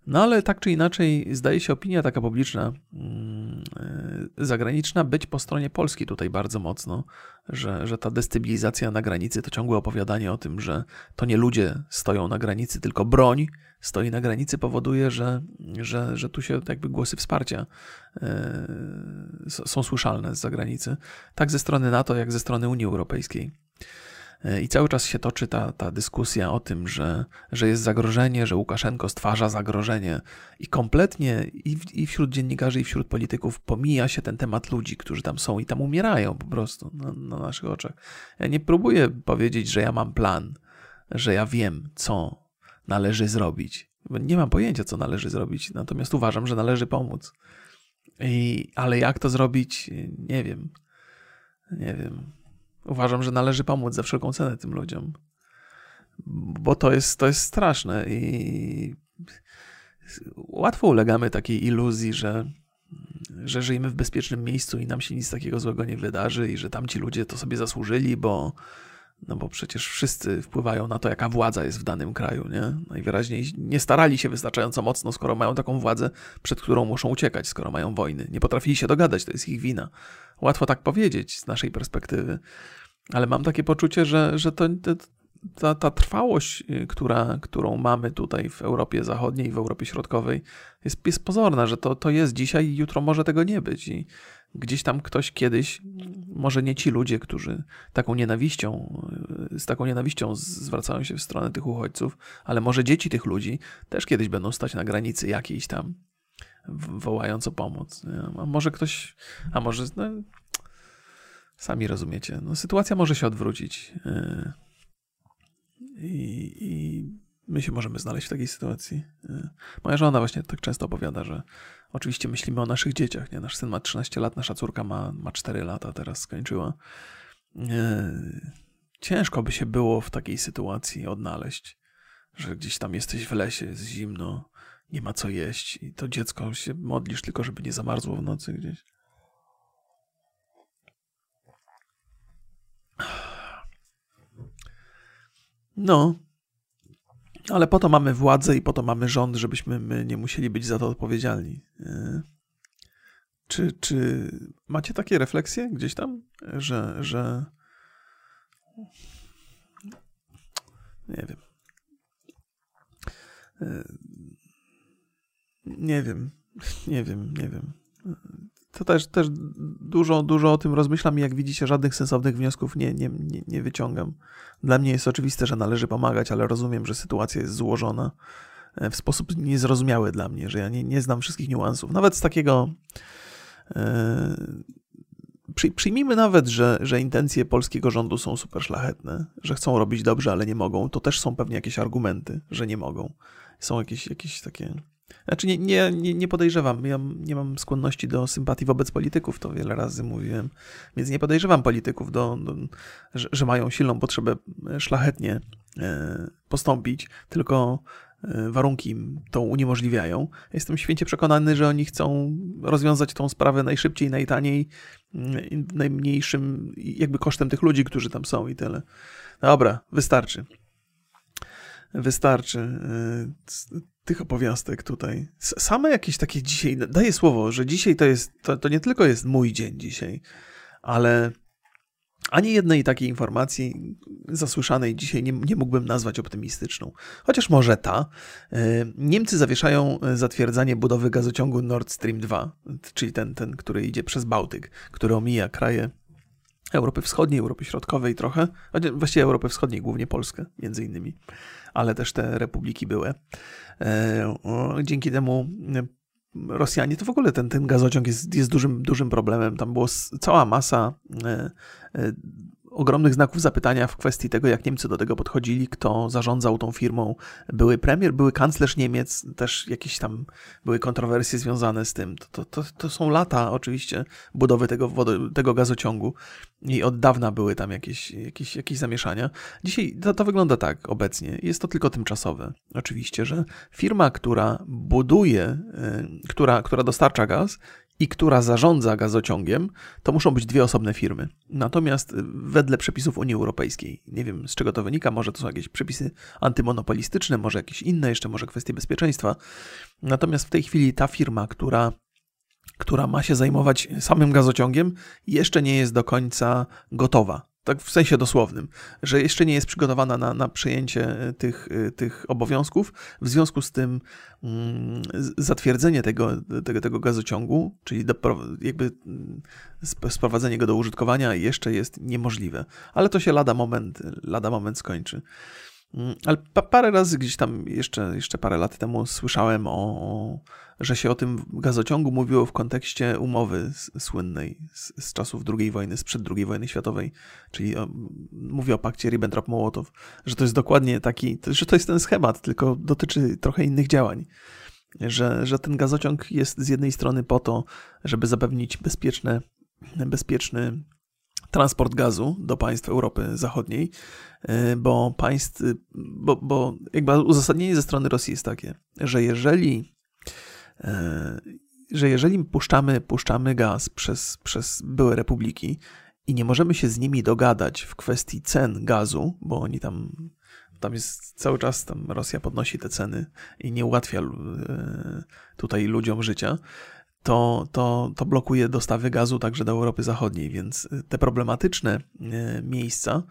No ale tak czy inaczej, zdaje się opinia taka publiczna, yy, zagraniczna, być po stronie Polski tutaj bardzo mocno, że, że ta destabilizacja na granicy to ciągłe opowiadanie o tym, że to nie ludzie stoją na granicy, tylko broń stoi na granicy, powoduje, że, że, że tu się jakby głosy wsparcia yy, są słyszalne z zagranicy, tak ze strony NATO, jak ze strony Unii Europejskiej. E, I cały czas się toczy ta, ta dyskusja o tym, że, że jest zagrożenie, że Łukaszenko stwarza zagrożenie i kompletnie i, i wśród dziennikarzy, i wśród polityków pomija się ten temat ludzi, którzy tam są i tam umierają po prostu na, na naszych oczach. Ja nie próbuję powiedzieć, że ja mam plan, że ja wiem, co należy zrobić. Nie mam pojęcia, co należy zrobić, natomiast uważam, że należy pomóc. I, ale jak to zrobić, nie wiem. Nie wiem. Uważam, że należy pomóc za wszelką cenę tym ludziom. Bo to jest, to jest straszne i łatwo ulegamy takiej iluzji, że, że żyjemy w bezpiecznym miejscu i nam się nic takiego złego nie wydarzy i że tamci ludzie to sobie zasłużyli, bo no bo przecież wszyscy wpływają na to, jaka władza jest w danym kraju, nie? Najwyraźniej nie starali się wystarczająco mocno, skoro mają taką władzę, przed którą muszą uciekać, skoro mają wojny. Nie potrafili się dogadać, to jest ich wina. Łatwo tak powiedzieć z naszej perspektywy, ale mam takie poczucie, że, że to, ta, ta trwałość, y, która, którą mamy tutaj w Europie Zachodniej, w Europie Środkowej, jest, jest pozorna, że to, to jest dzisiaj i jutro może tego nie być. I gdzieś tam ktoś kiedyś, może nie ci ludzie, którzy taką nienawiścią, z taką nienawiścią zwracają się w stronę tych uchodźców, ale może dzieci tych ludzi też kiedyś będą stać na granicy jakiejś tam, wołając o pomoc. A może ktoś, a może, no, sami rozumiecie, no, sytuacja może się odwrócić. Y, I, I my się możemy znaleźć w takiej sytuacji. Y, moja żona właśnie tak często opowiada, że Oczywiście myślimy o naszych dzieciach. Nie? Nasz syn ma 13 lat, nasza córka ma, ma 4 lata, teraz skończyła. Ciężko by się było w takiej sytuacji odnaleźć, że gdzieś tam jesteś w lesie, jest zimno, nie ma co jeść i to dziecko się modlisz tylko, żeby nie zamarzło w nocy gdzieś. No, ale po to mamy władzę i po to mamy rząd, żebyśmy my nie musieli być za to odpowiedzialni. Czy, czy macie takie refleksje gdzieś tam, że, że nie wiem. Nie wiem, nie wiem, nie wiem to też, też dużo, dużo o tym rozmyślam i jak widzicie, żadnych sensownych wniosków nie, nie, nie, nie wyciągam. Dla mnie jest oczywiste, że należy pomagać, ale rozumiem, że sytuacja jest złożona e, w sposób niezrozumiały dla mnie, że ja nie, nie znam wszystkich niuansów. Nawet z takiego. Yy, przyjmijmy nawet, że, że intencje polskiego rządu są super szlachetne, że chcą robić dobrze, ale nie mogą. To też są pewnie jakieś argumenty, że nie mogą. Są jakieś, jakieś takie znaczy nie, nie, nie, podejrzewam, ja nie mam skłonności do sympatii wobec polityków, to wiele razy mówiłem, więc nie podejrzewam polityków, do, do że, że, mają silną potrzebę e, szlachetnie e, postąpić, tylko e, warunki im to uniemożliwiają. Jestem święcie przekonany, że oni chcą rozwiązać tą sprawę najszybciej, najtaniej, mm, najmniejszym jakby kosztem tych ludzi, którzy tam są i tyle. Dobra, wystarczy. Wystarczy tych opowiastek tutaj. Same jakieś takie dzisiaj, daję słowo, że dzisiaj to jest, to, to nie tylko jest mój dzień dzisiaj, ale ani jednej takiej informacji zasłyszanej dzisiaj nie, nie, mógłbym nazwać optymistyczną. Chociaż może ta. E, Niemcy zawieszają zatwierdzanie budowy gazociągu Nord Stream 2, czyli ten, ten który idzie przez Bałtyk, który omija kraje Europy Wschodniej, Europy Środkowej trochę, właściwie Europy Wschodniej, głównie Polskę między innymi, ale też te republiki były. E, dzięki temu e, Rosjanie, to w ogóle ten, ten gazociąg jest, jest dużym, dużym problemem. Tam była cała masa e, ogromnych znaków zapytania w kwestii tego, jak Niemcy do tego podchodzili, kto zarządzał tą firmą. Były premier, były kanclerz Niemiec, też jakieś tam były kontrowersje związane z tym. To, to, to są lata oczywiście budowy tego, tego gazociągu i od dawna były tam jakieś, jakieś, jakieś zamieszania. Dzisiaj to, to wygląda tak obecnie. Jest to tylko tymczasowe. Oczywiście, że firma, która buduje, y, która, która dostarcza gaz, i która zarządza gazociągiem, to muszą być dwie osobne firmy. Natomiast wedle przepisów Unii Europejskiej, nie wiem z czego to wynika, może to są jakieś przepisy antymonopolistyczne, może jakieś inne, jeszcze może kwestie bezpieczeństwa. Natomiast w tej chwili ta firma, która która ma się zajmować samym gazociągiem, jeszcze nie jest do końca gotowa tak w sensie dosłownym, że jeszcze nie jest przygotowana na, na przejęcie e, tych, e, tych obowiązków. W związku z tym mm, zatwierdzenie tego, tego, tego gazociągu, czyli do, jakby mm, sprowadzenie go do użytkowania jeszcze jest niemożliwe. Ale to się lada moment, lada moment skończy. Mm, ale parę razy gdzieś tam jeszcze, jeszcze parę lat temu słyszałem o, że się o tym gazociągu mówiło w kontekście umowy słynnej z, z czasów II wojny, sprzed II wojny światowej, czyli o, mówię o pakcie Ribbentrop-Mołotow, że to jest dokładnie taki, że to jest ten schemat, tylko dotyczy trochę innych działań. Że, że ten gazociąg jest z jednej strony po to, żeby zapewnić bezpieczne, bezpieczny transport gazu do państw Europy Zachodniej, bo państw, bo, bo jakby uzasadnienie ze strony Rosji jest takie, że jeżeli E, że jeżeli puszczamy, puszczamy gaz przez, przez były republiki i nie możemy się z nimi dogadać w kwestii cen gazu, bo oni tam, tam jest cały czas, tam Rosja podnosi te ceny i nie ułatwia e, tutaj ludziom życia, to, to, to blokuje dostawy gazu także do Europy Zachodniej, więc te problematyczne e, miejsca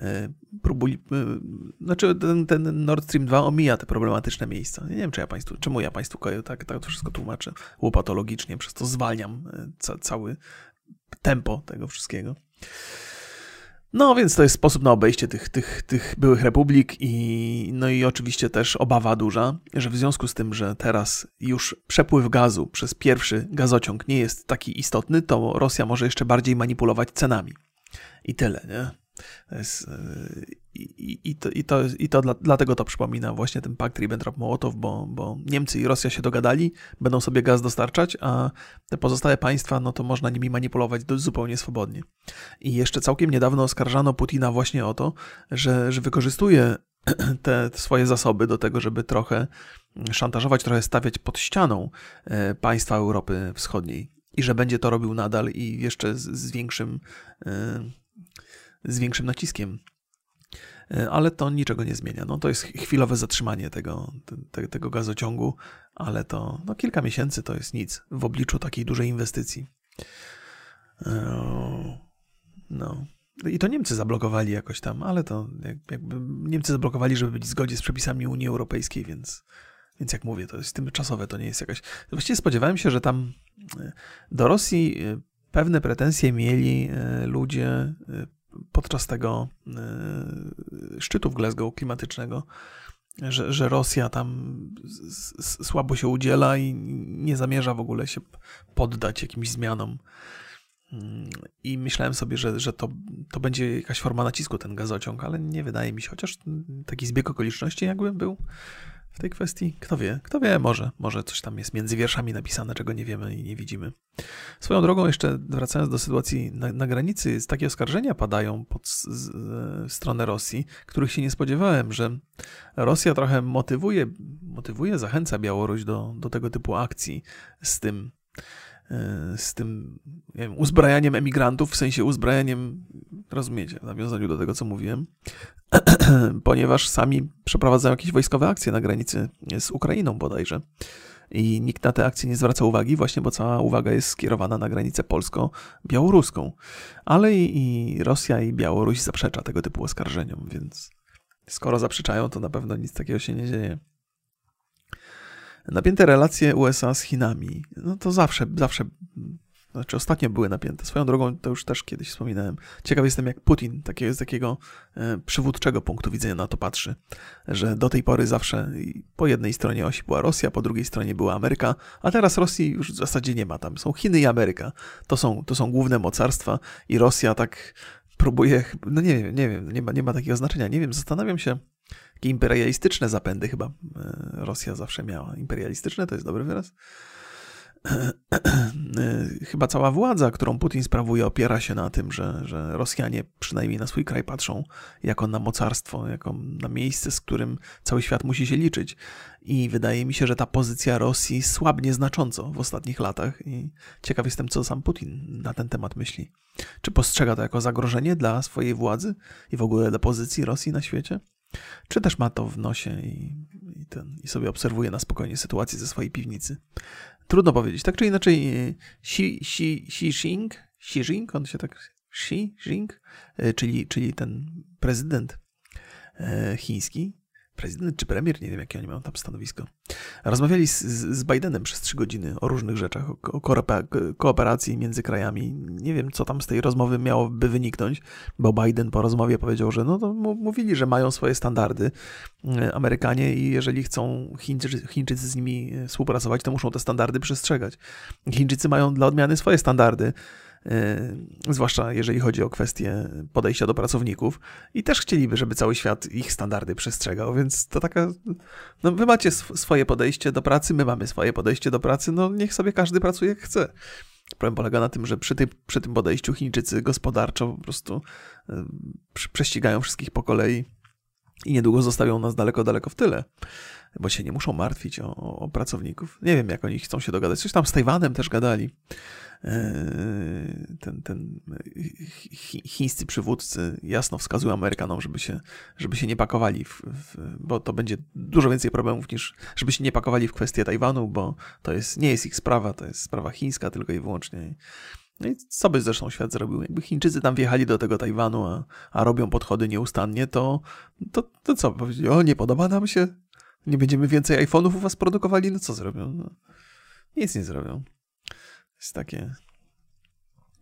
e, próbuj, znaczy ten, ten, Nord Stream 2 omija te problematyczne miejsca. Nie wiem, czy ja państwu, czemu ja państwu tak, tak to wszystko tłumaczę łopatologicznie, przez to zwalniam ca, cały tempo tego wszystkiego. No więc to jest sposób na obejście tych, tych, tych byłych republik i no i oczywiście też obawa duża, że w związku z tym, że teraz już przepływ gazu przez pierwszy gazociąg nie jest taki istotny, to Rosja może jeszcze bardziej manipulować cenami. I tyle, nie? I, i, to, i to, i to dla, dlatego to przypomina właśnie ten pakt Ribbentrop-Mołotow, bo, bo Niemcy i Rosja się dogadali, będą sobie gaz dostarczać, a te pozostałe państwa, no to można nimi manipulować zupełnie swobodnie. I jeszcze całkiem niedawno oskarżano Putina właśnie o to, że, że wykorzystuje te swoje zasoby do tego, żeby trochę szantażować, trochę stawiać pod ścianą e, państwa Europy Wschodniej. I że będzie to robił nadal i jeszcze z, z większym e, z większym naciskiem. E, ale to niczego nie zmienia. No, to jest chwilowe zatrzymanie tego, te, tego gazociągu, ale to no, kilka miesięcy to jest nic w obliczu takiej dużej inwestycji. E, no. I to Niemcy zablokowali jakoś tam, ale to jakby Niemcy zablokowali, żeby być w zgodzie z przepisami Unii Europejskiej, więc, więc jak mówię, to jest tymczasowe, to nie jest jakaś. Właściwie spodziewałem się, że tam e, do Rosji pewne pretensje mieli ludzie podczas tego e, szczytu w Glasgow klimatycznego, że, że Rosja tam słabo się udziela i nie zamierza w ogóle się poddać jakimś zmianom. Mm, I myślałem sobie, że, że to, to będzie jakaś forma nacisku, ten gazociąg, ale nie wydaje mi się, chociaż taki zbieg okoliczności jakby był w tej kwestii. Kto wie, kto wie, może, może coś tam jest między wierszami napisane, czego nie wiemy i nie widzimy. Swoją drogą, jeszcze wracając do sytuacji na, na granicy, takie oskarżenia padają pod z, z, stronę Rosji, których się nie spodziewałem, że Rosja trochę motywuje, motywuje zachęca Białoruś do, do tego typu akcji z tym E, z tym wiem, uzbrajaniem emigrantów, w sensie uzbrajaniem, rozumiecie, w nawiązaniu do tego, co mówiłem, ponieważ sami przeprowadzają jakieś wojskowe akcje na granicy z Ukrainą bodajże. I nikt na te akcje nie zwraca uwagi, właśnie bo cała uwaga jest skierowana na granicę polsko-białoruską. Ale i, i Rosja i Białoruś zaprzecza tego typu oskarżeniom, więc skoro zaprzeczają, to na pewno nic takiego się nie dzieje. Napięte relacje USA z Chinami, no to zawsze, zawsze, znaczy ostatnio były napięte. Swoją drogą, to już też kiedyś wspominałem. Ciekaw jestem, jak Putin takiego, z takiego e, przywódczego punktu widzenia na to patrzy, że do tej pory zawsze po jednej stronie osi była Rosja, po drugiej stronie była Ameryka, a teraz Rosji już w zasadzie nie ma tam. Są Chiny i Ameryka. To są, to są główne mocarstwa i Rosja tak próbuje, no nie wiem, nie wiem, nie ma, nie ma takiego znaczenia. Nie wiem, zastanawiam się, takie imperialistyczne zapędy chyba e, Rosja zawsze miała. Imperialistyczne to jest dobry wyraz? E, chyba cała władza, którą Putin sprawuje, opiera się na tym, że, że Rosjanie przynajmniej na swój kraj patrzą jako na mocarstwo, jako na miejsce, z którym cały świat musi się liczyć. I wydaje mi się, że ta pozycja Rosji słabnie znacząco w ostatnich latach. I ciekaw jestem, co sam Putin na ten temat myśli. Czy postrzega to jako zagrożenie dla swojej władzy i w ogóle dla pozycji Rosji na świecie? Czy też ma to w nosie i, i, ten, i sobie obserwuje na spokojnie sytuację ze swojej piwnicy. Trudno powiedzieć. Tak czy inaczej, Xi, Xi, Xi Jinping, Xi Jinping, on się tak, Xi Jinping, e, czyli, czyli ten prezydent e, chiński, prezydent czy premier, nie wiem jakie oni mają tam stanowisko. Rozmawiali z, z Bidenem przez trzy godziny o różnych rzeczach, o kooperacji między krajami. Nie wiem, co tam z tej rozmowy miałoby wyniknąć, bo Biden po rozmowie powiedział, że no to mówili, że mają swoje standardy e, Amerykanie i jeżeli chcą Chińczycy, Chińczycy z nimi współpracować, to muszą te standardy przestrzegać. Chińczycy mają dla odmiany swoje standardy E, zwłaszcza jeżeli chodzi o kwestie podejścia do pracowników i też chcieliby, żeby cały świat ich standardy przestrzegał, więc to taka, no wy macie swoje podejście do pracy, my mamy swoje podejście do pracy, no niech sobie każdy pracuje jak chce. Problem polega na tym, że przy, przy tym podejściu Chińczycy gospodarczo po prostu e, prześcigają wszystkich po kolei i niedługo zostawią nas daleko, daleko w tyle. Bo się nie muszą martwić o, o pracowników. Nie wiem, jak oni chcą się dogadać. Coś tam z Tajwanem też gadali. Ten, ten chińscy przywódcy jasno wskazują Amerykanom, żeby się, żeby się nie pakowali, w, w, bo to będzie dużo więcej problemów niż, żeby się nie pakowali w kwestię Tajwanu, bo to jest, nie jest ich sprawa, to jest sprawa chińska tylko i wyłącznie. No i co by zresztą świat zrobił? Jakby Chińczycy tam wjechali do tego Tajwanu, a, a robią podchody nieustannie, to, to, to co? Powiedzieli, o nie podoba nam się, nie będziemy więcej iPhone'ów u was produkowali, no co zrobią? No, nic nie zrobią. Jest takie...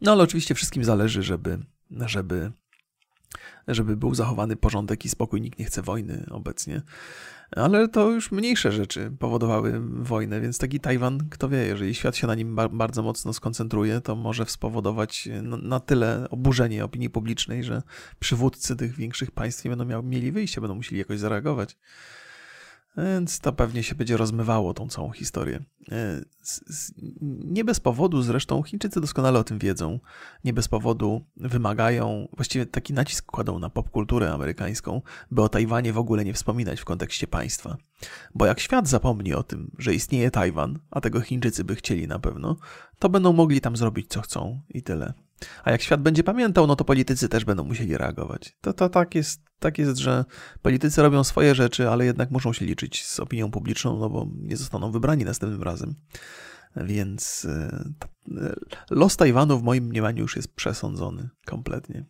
No ale oczywiście wszystkim zależy, żeby, żeby, żeby był zachowany porządek i spokój. Nikt nie chce wojny obecnie ale to już mniejsze rzeczy powodowały wojnę, więc taki Tajwan, kto wie, jeżeli świat się na nim bardzo mocno skoncentruje, to może spowodować na tyle oburzenie opinii publicznej, że przywódcy tych większych państw nie będą mieli wyjścia, będą musieli jakoś zareagować. Więc to pewnie się będzie rozmywało tą całą historię. E, nie bez powodu zresztą Chińczycy doskonale o tym wiedzą. Nie bez powodu wymagają, właściwie taki nacisk kładą na popkulturę amerykańską, by o Tajwanie w ogóle nie wspominać w kontekście państwa. Bo jak świat zapomni o tym, że istnieje Tajwan, a tego Chińczycy by chcieli na pewno, to będą mogli tam zrobić co chcą i tyle. A jak świat będzie pamiętał, no to politycy też będą musieli reagować. To, to tak, jest, tak jest, że politycy robią swoje rzeczy, ale jednak muszą się liczyć z opinią publiczną, no bo nie zostaną wybrani następnym razem. Więc e, e, los Tajwanu w moim mniemaniu już jest przesądzony kompletnie.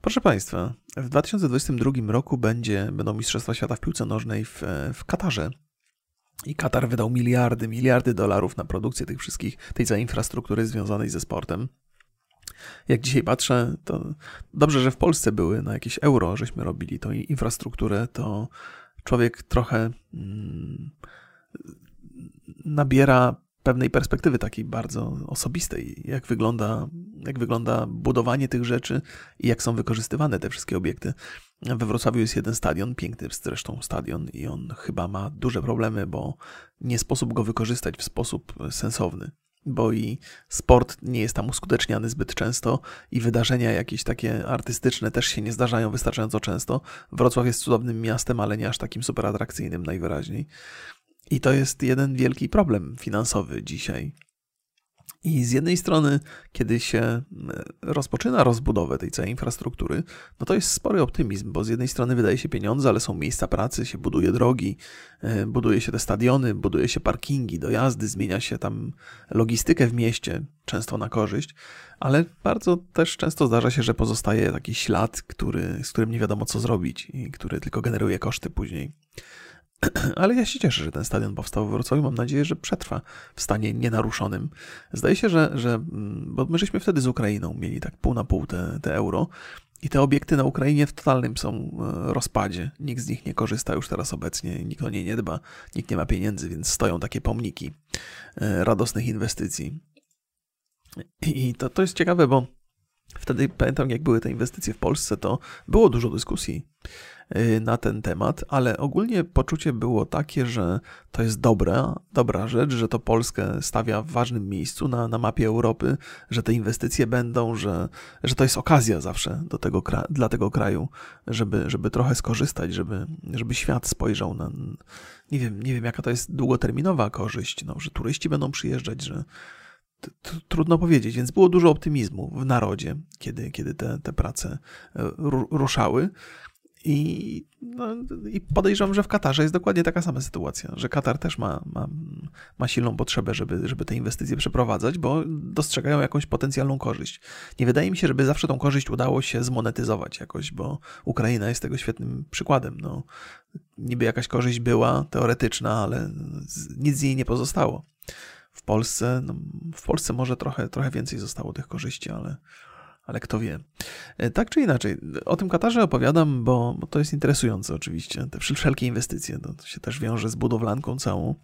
Proszę Państwa, w 2022 roku będzie, będą Mistrzostwa Świata w piłce nożnej w, w Katarze. I Katar wydał miliardy, miliardy dolarów na produkcję tych wszystkich, tej całej infrastruktury związanej ze sportem. Jak dzisiaj patrzę, to dobrze, że w Polsce były na jakieś euro, żeśmy robili tą infrastrukturę, to człowiek trochę mm, nabiera pewnej perspektywy takiej bardzo osobistej, jak wygląda, jak wygląda budowanie tych rzeczy i jak są wykorzystywane te wszystkie obiekty. We Wrocławiu jest jeden stadion, piękny zresztą stadion i on chyba ma duże problemy, bo nie sposób go wykorzystać w sposób sensowny bo i sport nie jest tam uskuteczniany zbyt często i wydarzenia jakieś takie artystyczne też się nie zdarzają wystarczająco często. Wrocław jest cudownym miastem, ale nie aż takim super atrakcyjnym najwyraźniej. I to jest jeden wielki problem finansowy dzisiaj. I z jednej strony, kiedy się rozpoczyna rozbudowę tej całej infrastruktury, no to jest spory optymizm, bo z jednej strony wydaje się pieniądze, ale są miejsca pracy, się buduje drogi, e, buduje się te stadiony, buduje się parkingi, dojazdy, zmienia się tam logistykę w mieście, często na korzyść, ale bardzo też często zdarza się, że pozostaje taki ślad, który, z którym nie wiadomo co zrobić i który tylko generuje koszty później. Ale ja się cieszę, że ten stadion powstał w Wrocławiu. Mam nadzieję, że przetrwa w stanie nienaruszonym. Zdaje się, że, że mm, bo my żeśmy wtedy z Ukrainą mieli tak pół na pół te, te euro i te obiekty na Ukrainie w totalnym są e, rozpadzie. Nikt z nich nie korzysta już teraz obecnie, nikt o nie nie dba, nikt nie ma pieniędzy, więc stoją takie pomniki e, radosnych inwestycji. I to, to jest ciekawe, bo wtedy pamiętam, jak były te inwestycje w Polsce, to było dużo dyskusji na ten temat, ale ogólnie poczucie było takie, że to jest dobra, dobra rzecz, że to Polskę stawia w ważnym miejscu na, na mapie Europy, że te inwestycje będą, że, że to jest okazja zawsze do tego, dla tego kraju, żeby, żeby trochę skorzystać, żeby, żeby świat spojrzał na. Nie wiem, nie wiem, jaka to jest długoterminowa korzyść, no, że turyści będą przyjeżdżać, że trudno powiedzieć, więc było dużo optymizmu w narodzie, kiedy, kiedy te, te prace e, ruszały. I, no, I podejrzewam, że w Katarze jest dokładnie taka sama sytuacja, że Katar też ma, ma, ma silną potrzebę, żeby, żeby te inwestycje przeprowadzać, bo dostrzegają jakąś potencjalną korzyść. Nie wydaje mi się, żeby zawsze tą korzyść udało się zmonetyzować jakoś, bo Ukraina jest tego świetnym przykładem. No, niby jakaś korzyść była teoretyczna, ale nic z niej nie pozostało. W Polsce, no, w Polsce może trochę, trochę więcej zostało tych korzyści, ale, ale kto wie. E, tak czy inaczej, o tym Katarze opowiadam, bo, bo to jest interesujące oczywiście. Te wszelkie inwestycje, to, to się też wiąże z budowlanką całą.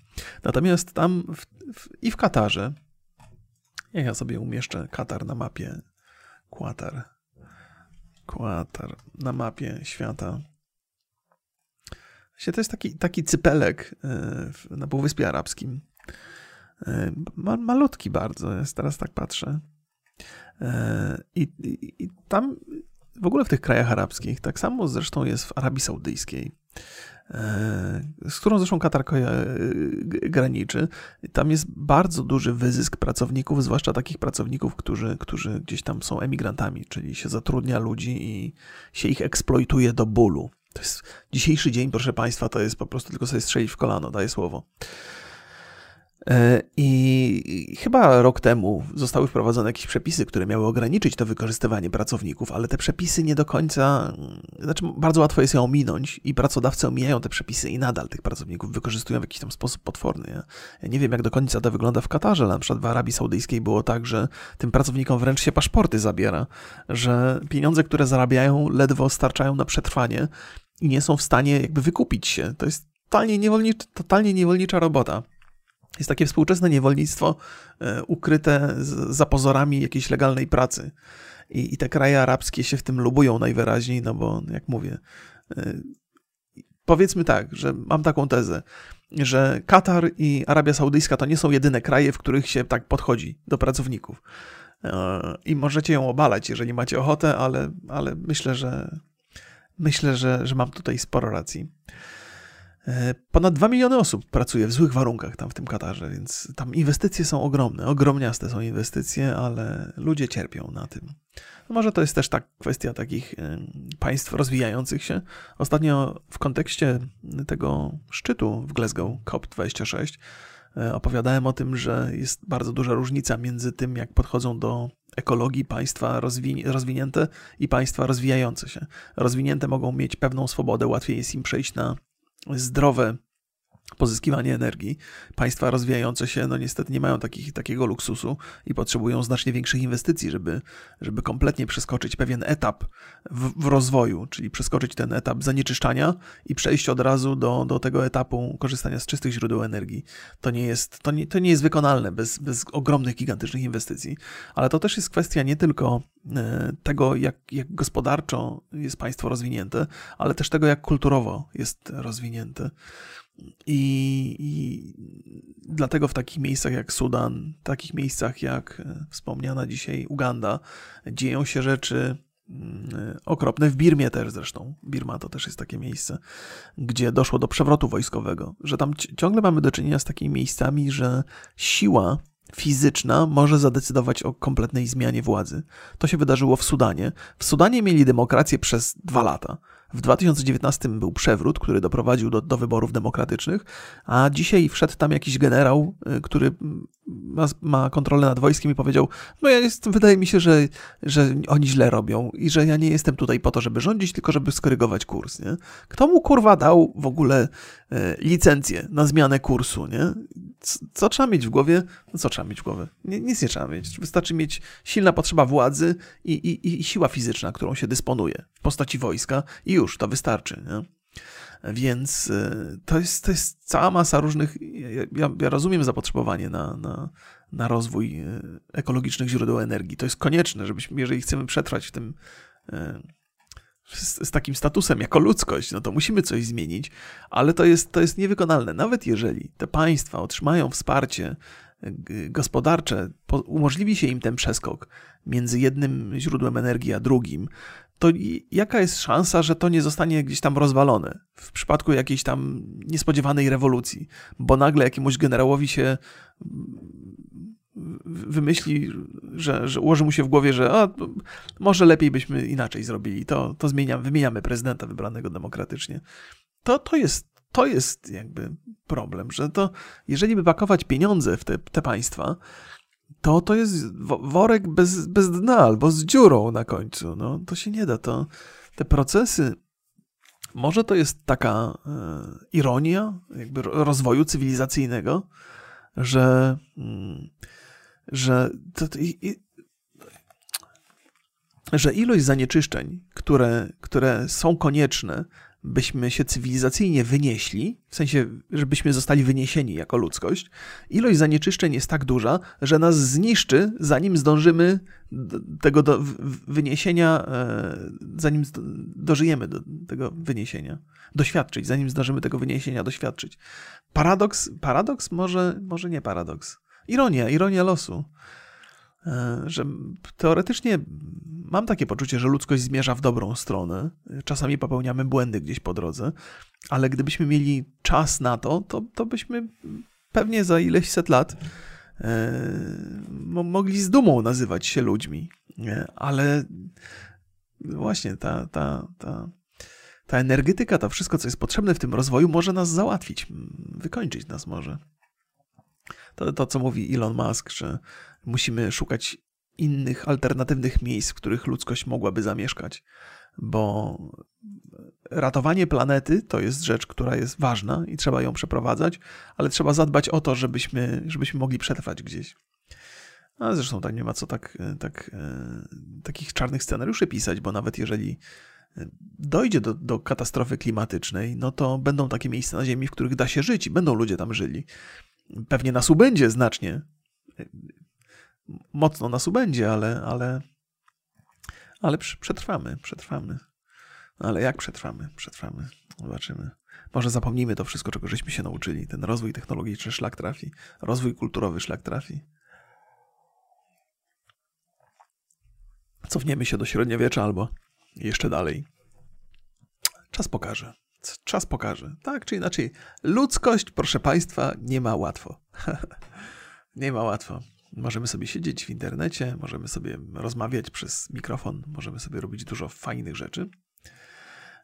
Natomiast tam w, w, i w Katarze, jak ja sobie umieszczę Katar na mapie, Qatar, Qatar na mapie świata. To jest taki, taki cypelek e, na Półwyspie Arabskim. E, malutki bardzo, jest teraz tak patrzę. E, I, i, I, tam w ogóle w tych krajach arabskich, tak samo zresztą jest w Arabii Saudyjskiej. E, z którą zresztą Katar graniczy, tam jest bardzo duży wyzysk pracowników, zwłaszcza takich pracowników, którzy, którzy gdzieś tam są emigrantami, czyli się zatrudnia ludzi i się ich eksploituje do bólu. To jest dzisiejszy dzień, proszę Państwa, to jest po prostu tylko sobie strzelić w kolano, daję słowo. E, I chyba rok temu zostały wprowadzone jakieś przepisy, które miały ograniczyć to wykorzystywanie pracowników, ale te przepisy nie do końca, znaczy bardzo łatwo jest je ominąć i pracodawcy omijają te przepisy i nadal tych pracowników wykorzystują w jakiś tam sposób potworny. Ja nie wiem, jak do końca to wygląda w Katarze, ale na przykład w Arabii Saudyjskiej było tak, że tym pracownikom wręcz się paszporty zabiera, że pieniądze, które zarabiają, ledwo starczają na przetrwanie i nie są w stanie jakby wykupić się. To jest totalnie, niewolnicza, totalnie niewolnicza robota. Jest takie współczesne niewolnictwo e, ukryte za pozorami jakiejś legalnej pracy. I, I, te kraje arabskie się w tym lubują najwyraźniej, no bo jak mówię, e, powiedzmy tak, że mam taką tezę, że Katar i Arabia Saudyjska to nie są jedyne kraje, w których się tak podchodzi do pracowników. E, I możecie ją obalać, jeżeli macie ochotę, ale, ale myślę, że myślę, że, że mam tutaj sporo racji. E, ponad 2 miliony osób pracuje w złych warunkach tam w tym Katarze, więc tam inwestycje są ogromne, ogromniaste są inwestycje, ale ludzie cierpią na tym. No może to jest też tak kwestia takich e, państw rozwijających się. Ostatnio w kontekście tego szczytu w Glasgow COP26 e, opowiadałem o tym, że jest bardzo duża różnica między tym, jak podchodzą do ekologii państwa rozwi rozwinięte i państwa rozwijające się. Rozwinięte mogą mieć pewną swobodę, łatwiej jest im przejść na zdrowe pozyskiwanie energii. Państwa rozwijające się, no niestety nie mają takich, takiego luksusu i potrzebują znacznie większych inwestycji, żeby, żeby kompletnie przeskoczyć pewien etap w, w rozwoju, czyli przeskoczyć ten etap zanieczyszczania i przejść od razu do, do tego etapu korzystania z czystych źródeł energii. To nie jest, to nie, to nie jest wykonalne bez, bez ogromnych, gigantycznych inwestycji, ale to też jest kwestia nie tylko e, tego, jak, jak gospodarczo jest państwo rozwinięte, ale też tego, jak kulturowo jest rozwinięte. I, I, dlatego w takich miejscach jak Sudan, takich miejscach jak e, wspomniana dzisiaj Uganda, dzieją się rzeczy mm, okropne. W Birmie też zresztą. Birma to też jest takie miejsce, gdzie doszło do przewrotu wojskowego, że tam ciągle mamy do czynienia z takimi miejscami, że siła fizyczna może zadecydować o kompletnej zmianie władzy. To się wydarzyło w Sudanie. W Sudanie mieli demokrację przez dwa lata. W 2019 był przewrót, który doprowadził do, do wyborów demokratycznych, a dzisiaj wszedł tam jakiś generał, y, który ma, ma kontrolę nad wojskiem i powiedział: No, ja jest, wydaje mi się, że, że oni źle robią i że ja nie jestem tutaj po to, żeby rządzić, tylko żeby skorygować kurs. Nie? Kto mu kurwa dał w ogóle e, licencję na zmianę kursu? Nie? Co, co, trzeba mieć w głowie? No, co trzeba mieć w głowie? Nie, nic nie trzeba mieć. Wystarczy mieć silna potrzeba władzy i, i, i siła fizyczna, którą się dysponuje w postaci wojska, i już to wystarczy. Nie? Więc y, to jest, to jest cała masa różnych. Ja, ja rozumiem zapotrzebowanie na, na, na rozwój y, ekologicznych źródeł energii. To jest konieczne, żebyśmy, jeżeli chcemy przetrwać w tym. Y, z, z, takim statusem jako ludzkość, no to musimy coś zmienić, ale to jest, to jest niewykonalne. Nawet jeżeli te państwa otrzymają wsparcie gospodarcze, umożliwi się im ten przeskok między jednym źródłem energii a drugim, to jaka jest szansa, że to nie zostanie gdzieś tam rozwalone w przypadku jakiejś tam niespodziewanej rewolucji, bo nagle jakiemuś generałowi się wymyśli, że, że ułoży mu się w głowie, że a, może lepiej byśmy inaczej zrobili, to, to zmieniamy, wymieniamy prezydenta wybranego demokratycznie. To, to jest to jest jakby problem, że to jeżeli by pakować pieniądze w te, te państwa, to to jest worek bez, bez dna albo z dziurą na końcu. No, to się nie da. To, te procesy, może to jest taka e, ironia jakby rozwoju cywilizacyjnego, że, mm, że, to, i, że ilość zanieczyszczeń, które, które są konieczne byśmy się cywilizacyjnie wynieśli, w sensie, żebyśmy zostali wyniesieni jako ludzkość, ilość zanieczyszczeń jest tak duża, że nas zniszczy, zanim zdążymy tego do wyniesienia, e, zanim dożyjemy do tego wyniesienia, doświadczyć, zanim zdążymy tego wyniesienia doświadczyć. Paradoks, paradoks może, może nie paradoks. Ironia, ironia losu. E, że teoretycznie mam takie poczucie, że ludzkość zmierza w dobrą stronę. Czasami popełniamy błędy gdzieś po drodze, ale gdybyśmy mieli czas na to, to, to byśmy pewnie za ileś set lat e, mogli z dumą nazywać się ludźmi. Ale właśnie ta, ta, ta, ta energetyka, to wszystko, co jest potrzebne w tym rozwoju, może nas załatwić, wykończyć nas może. To, to co mówi Elon Musk, że musimy szukać innych, alternatywnych miejsc, w których ludzkość mogłaby zamieszkać, bo ratowanie planety to jest rzecz, która jest ważna i trzeba ją przeprowadzać, ale trzeba zadbać o to, żebyśmy, żebyśmy mogli przetrwać gdzieś. A zresztą tak nie ma co tak, tak, e, takich czarnych scenariuszy pisać, bo nawet jeżeli dojdzie do, do katastrofy klimatycznej, no to będą takie miejsca na Ziemi, w których da się żyć i będą ludzie tam żyli. Pewnie nas ubędzie znacznie. Mocno nas ubędzie, ale, ale, ale przetrwamy, przetrwamy. No ale jak przetrwamy? Przetrwamy. Zobaczymy. Może zapomnimy to wszystko, czego żeśmy się nauczyli. Ten rozwój technologiczny szlak trafi. Rozwój kulturowy szlak trafi. Cofniemy się do średniowiecza albo jeszcze dalej. Czas pokaże. Czas pokaże. Tak czy inaczej, ludzkość, proszę Państwa, nie ma łatwo. nie ma łatwo. Możemy sobie siedzieć w internecie, możemy sobie rozmawiać przez mikrofon, możemy sobie robić dużo fajnych rzeczy.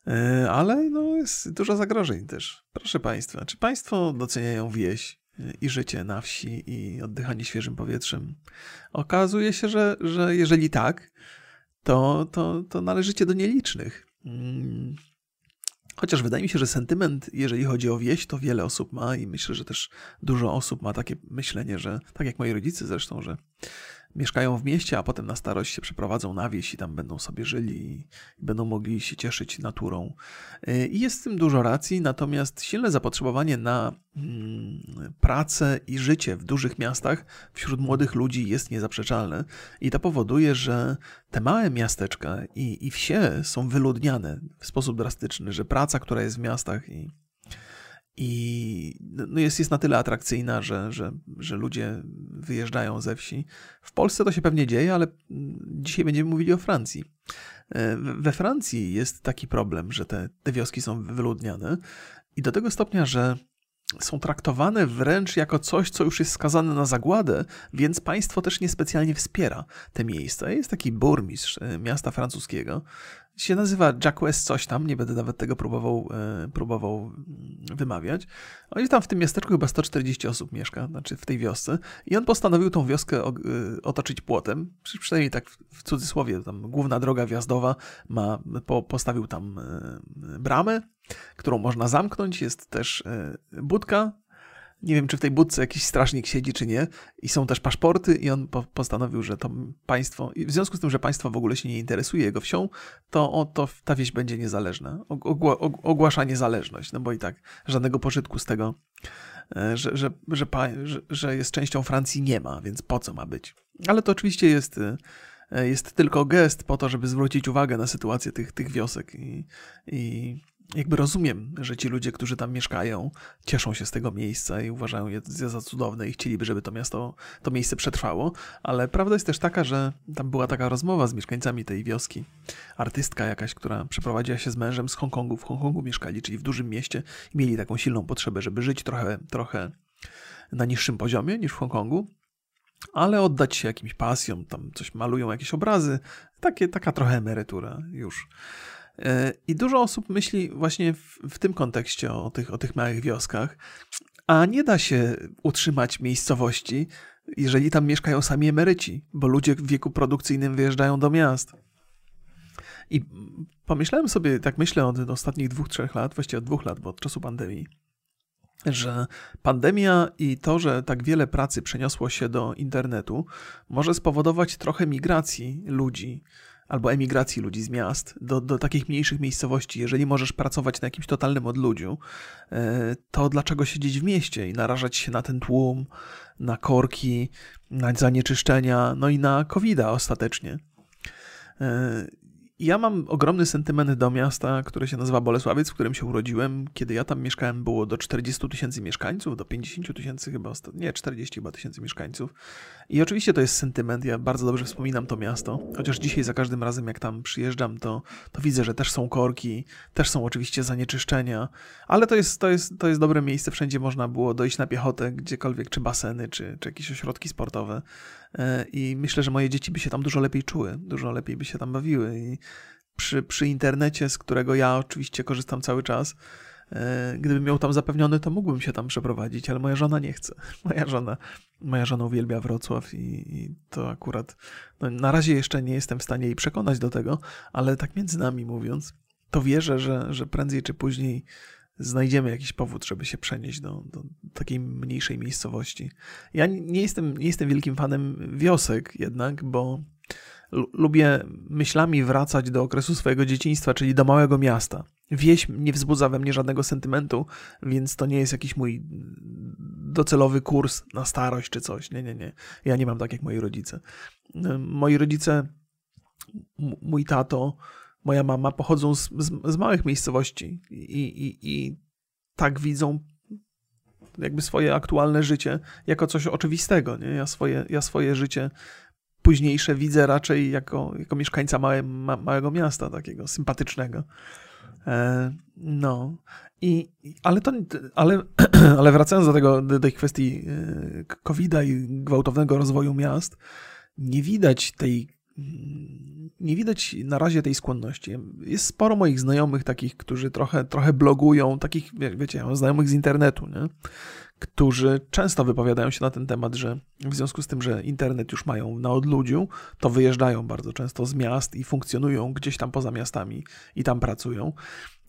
E, ale no, jest dużo zagrożeń też. Proszę Państwa, czy Państwo doceniają wieś e, i życie na wsi i oddychanie świeżym powietrzem? Okazuje się, że, że jeżeli tak, to, to, to należycie do nielicznych. Chociaż wydaje mi się, że sentyment, jeżeli chodzi o wieś, to wiele osób ma i myślę, że też dużo osób ma takie myślenie, że tak jak moi rodzice zresztą, że mieszkają w mieście, a potem na starość się przeprowadzą na wieś i tam będą sobie żyli i będą mogli się cieszyć naturą. Y, I jest w tym dużo racji, natomiast silne zapotrzebowanie na mm, pracę i życie w dużych miastach wśród młodych ludzi jest niezaprzeczalne. I to powoduje, że te małe miasteczka i, i wsie są wyludniane w sposób drastyczny, że praca, która jest w miastach i i no jest, jest na tyle atrakcyjna, że, że, że ludzie wyjeżdżają ze wsi. W Polsce to się pewnie dzieje, ale dzisiaj będziemy mówili o Francji. E, we Francji jest taki problem, że te, te wioski są wyludniane i do tego stopnia, że są traktowane wręcz jako coś, co już jest skazane na zagładę, więc państwo też niespecjalnie wspiera te miejsca. Jest taki burmistrz e, miasta francuskiego, się nazywa Jacques coś tam, nie będę nawet tego próbował, e, próbował mm, wymawiać. Oni tam w tym miasteczku chyba 140 osób mieszka, znaczy w tej wiosce i on postanowił tą wioskę e, otoczyć płotem, przynajmniej tak w cudzysłowie, tam główna droga wjazdowa ma, po, postawił tam e, bramę, którą można zamknąć, jest też budka nie wiem, czy w tej budce jakiś strażnik siedzi, czy nie. I są też paszporty, i on po postanowił, że to państwo, w związku z tym, że państwo w ogóle się nie interesuje jego wsią, to, o, to ta wieś będzie niezależna. Ogła ogłasza niezależność, no bo i tak żadnego pożytku z tego, e, że, że, że, że, że jest częścią Francji nie ma, więc po co ma być? Ale to oczywiście jest e, jest tylko gest po to, żeby zwrócić uwagę na sytuację tych, tych wiosek i, i jakby rozumiem, że ci ludzie, którzy tam mieszkają, cieszą się z tego miejsca i uważają je za cudowne i chcieliby, żeby to miasto, to miejsce przetrwało, ale prawda jest też taka, że tam była taka rozmowa z mieszkańcami tej wioski. Artystka jakaś, która przeprowadziła się z mężem z Hongkongu, w Hongkongu mieszkali, czyli w dużym mieście i mieli taką silną potrzebę, żeby żyć trochę, trochę na niższym poziomie niż w Hongkongu, ale oddać się jakimś pasjom, tam coś malują, jakieś obrazy, takie, taka trochę emerytura już. E, I dużo osób myśli właśnie w, w, tym kontekście o tych, o tych małych wioskach, a nie da się utrzymać miejscowości, jeżeli tam mieszkają sami emeryci, bo ludzie w wieku produkcyjnym wyjeżdżają do miast. I pomyślałem sobie, tak myślę od ostatnich dwóch, trzech lat, właściwie od dwóch lat, bo od czasu pandemii, że pandemia i to, że tak wiele pracy przeniosło się do internetu, może spowodować trochę migracji ludzi albo emigracji ludzi z miast do, do takich mniejszych miejscowości. Jeżeli możesz pracować na jakimś totalnym odludziu, e, to dlaczego siedzieć w mieście i narażać się na ten tłum, na korki, na zanieczyszczenia, no i na covid ostatecznie. Ja mam ogromny sentyment do miasta, które się nazywa Bolesławiec, w którym się urodziłem. Kiedy ja tam mieszkałem, było do 40 tysięcy mieszkańców, do 50 tysięcy chyba, nie, 40 chyba tysięcy mieszkańców. I oczywiście to jest sentyment, ja bardzo dobrze wspominam to miasto, chociaż dzisiaj za każdym razem jak tam przyjeżdżam, to, to widzę, że też są korki, też są oczywiście zanieczyszczenia, ale to jest, to, jest, to jest dobre miejsce, wszędzie można było dojść na piechotę, gdziekolwiek, czy baseny, czy, czy jakieś ośrodki sportowe. E, I myślę, że moje dzieci by się tam dużo lepiej czuły, dużo lepiej by się tam bawiły. I przy, przy internecie, z którego ja oczywiście korzystam cały czas, e, gdybym miał tam zapewniony, to mógłbym się tam przeprowadzić, ale moja żona nie chce. Moja żona, moja żona uwielbia Wrocław i, i to akurat no, na razie jeszcze nie jestem w stanie jej przekonać do tego, ale tak między nami mówiąc, to wierzę, że, że prędzej czy później znajdziemy jakiś powód, żeby się przenieść do, do takiej mniejszej miejscowości. Ja nie jestem, nie jestem wielkim fanem wiosek jednak, bo lubię myślami wracać do okresu swojego dzieciństwa, czyli do małego miasta. Wieś nie wzbudza we mnie żadnego sentymentu, więc to nie jest jakiś mój docelowy kurs na starość czy coś. Nie, nie, nie. Ja nie mam tak jak moi rodzice. Moi rodzice, mój tato, moja mama pochodzą z, z, z małych miejscowości i, i, i tak widzą jakby swoje aktualne życie jako coś oczywistego. Nie? Ja, swoje, ja swoje życie późniejsze widzę raczej jako, jako mieszkańca małe, ma, małego miasta, takiego sympatycznego. E, no. I, ale, to, ale, ale wracając do, tego, do tej kwestii e, COVID-a i gwałtownego rozwoju miast, nie widać tej nie widać na razie tej skłonności. Jest sporo moich znajomych takich, którzy trochę, trochę blogują, takich, wiecie, znajomych z internetu, nie? którzy często wypowiadają się na ten temat, że w związku z tym, że internet już mają na odludziu, to wyjeżdżają bardzo często z miast i funkcjonują gdzieś tam poza miastami i tam pracują.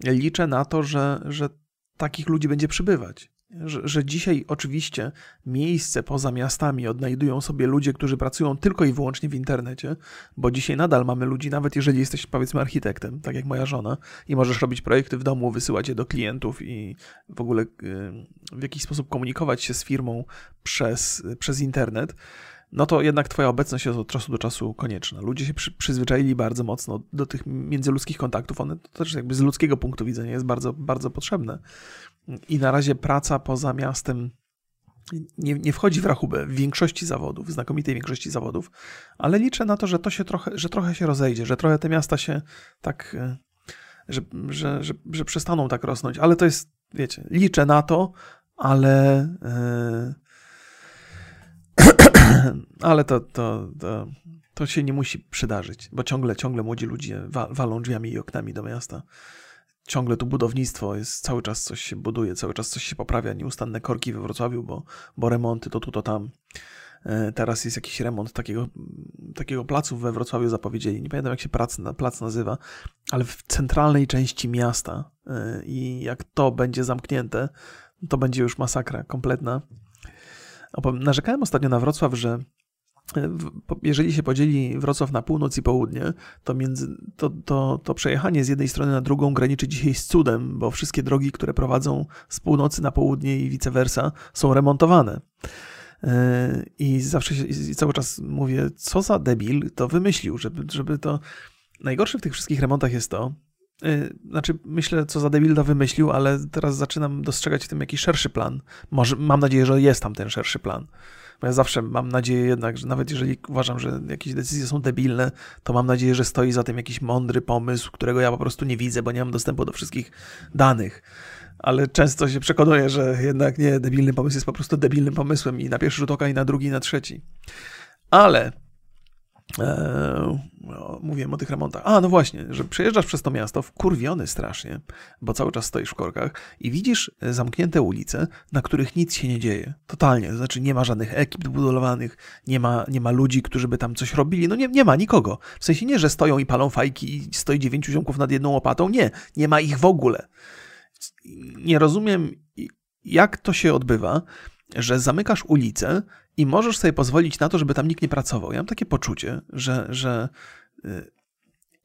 Liczę na to, że, że takich ludzi będzie przybywać że, że dzisiaj oczywiście miejsce poza miastami odnajdują sobie ludzie, którzy pracują tylko i wyłącznie w internecie, bo dzisiaj nadal mamy ludzi, nawet jeżeli jesteś powiedzmy architektem, tak jak moja żona, i możesz robić projekty w domu, wysyłać je do klientów i w ogóle y, w jakiś sposób komunikować się z firmą przez, przez internet no to jednak Twoja obecność jest od czasu do czasu konieczna. Ludzie się przy, przyzwyczaili bardzo mocno do tych międzyludzkich kontaktów. One to też jakby z ludzkiego punktu widzenia jest bardzo, bardzo potrzebne. I na razie praca poza miastem nie, nie wchodzi w rachubę w większości zawodów, w znakomitej większości zawodów, ale liczę na to, że to się trochę, że trochę się rozejdzie, że trochę te miasta się tak, e, że, że, że, że przestaną tak rosnąć, ale to jest, wiecie, liczę na to, ale yy, ale to, to, to, to się nie musi przydarzyć, bo ciągle, ciągle młodzi ludzie walą drzwiami i oknami do miasta ciągle tu budownictwo jest, cały czas coś się buduje, cały czas coś się poprawia, nieustanne korki we Wrocławiu, bo, bo remonty to tu, to tam. E, teraz jest jakiś remont takiego, takiego placu we Wrocławiu zapowiedzieli. Nie pamiętam, jak się plac, plac nazywa, ale w centralnej części miasta. E, I jak to będzie zamknięte, to będzie już masakra kompletna. Narzekałem ostatnio na Wrocław, że jeżeli się podzieli Wrocław na północ i południe, to, między, to, to, to przejechanie z jednej strony na drugą graniczy dzisiaj z cudem, bo wszystkie drogi, które prowadzą z północy na południe i vice versa, są remontowane. E, I zawsze i cały czas mówię, co za debil to wymyślił, żeby, żeby to. Najgorsze w tych wszystkich remontach jest to, e, znaczy, myślę, co za debil to wymyślił, ale teraz zaczynam dostrzegać w tym jakiś szerszy plan. Może, mam nadzieję, że jest tam ten szerszy plan. Bo ja zawsze mam nadzieję jednak, że nawet jeżeli uważam, że jakieś decyzje są debilne, to mam nadzieję, że stoi za tym jakiś mądry pomysł, którego ja po prostu nie widzę, bo nie mam dostępu do wszystkich danych. Ale często się przekonuję, że jednak nie, debilny pomysł jest po prostu debilnym pomysłem i na pierwszy rzut oka, i na drugi, i na trzeci. Ale Eee, no, mówiłem o tych remontach. A, no właśnie, że przejeżdżasz przez to miasto wkurwiony strasznie, bo cały czas stoisz w korkach i widzisz e, zamknięte ulice, na których nic się nie dzieje. Totalnie. To znaczy nie ma żadnych ekip budowanych, nie ma, nie ma ludzi, którzy by tam coś robili. No nie, nie ma nikogo. W sensie nie, że stoją i palą fajki i stoi dziewięciu ziomków nad jedną łopatą. Nie, nie ma ich w ogóle. Nie rozumiem, jak to się odbywa, że zamykasz ulicę i możesz sobie pozwolić na to, żeby tam nikt nie pracował. Ja mam takie poczucie, że, że y,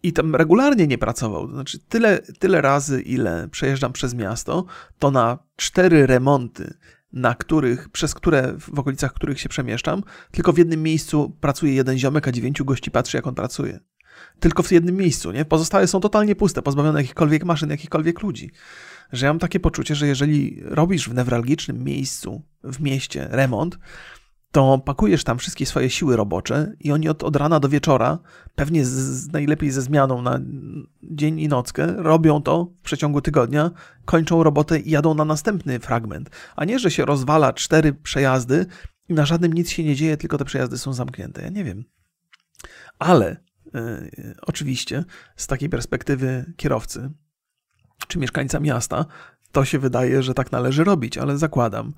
i tam regularnie nie pracował. To znaczy, tyle, tyle razy, ile przejeżdżam przez miasto, to na cztery remonty, na których, przez które, w okolicach których się przemieszczam, tylko w jednym miejscu pracuje jeden ziomek, a dziewięciu gości patrzy, jak on pracuje. Tylko w jednym miejscu, nie? Pozostałe są totalnie puste, pozbawione jakichkolwiek maszyn, jakichkolwiek ludzi. Że ja mam takie poczucie, że jeżeli robisz w newralgicznym miejscu, w mieście remont, to pakujesz tam wszystkie swoje siły robocze i oni od, od rana do wieczora, pewnie z, z, najlepiej ze zmianą na dzień i nockę, robią to w przeciągu tygodnia, kończą robotę i jadą na następny fragment. A nie, że się rozwala cztery przejazdy i na żadnym nic się nie dzieje, tylko te przejazdy są zamknięte. Ja nie wiem. Ale yy, oczywiście z takiej perspektywy kierowcy czy mieszkańca miasta, to się wydaje, że tak należy robić, ale zakładam,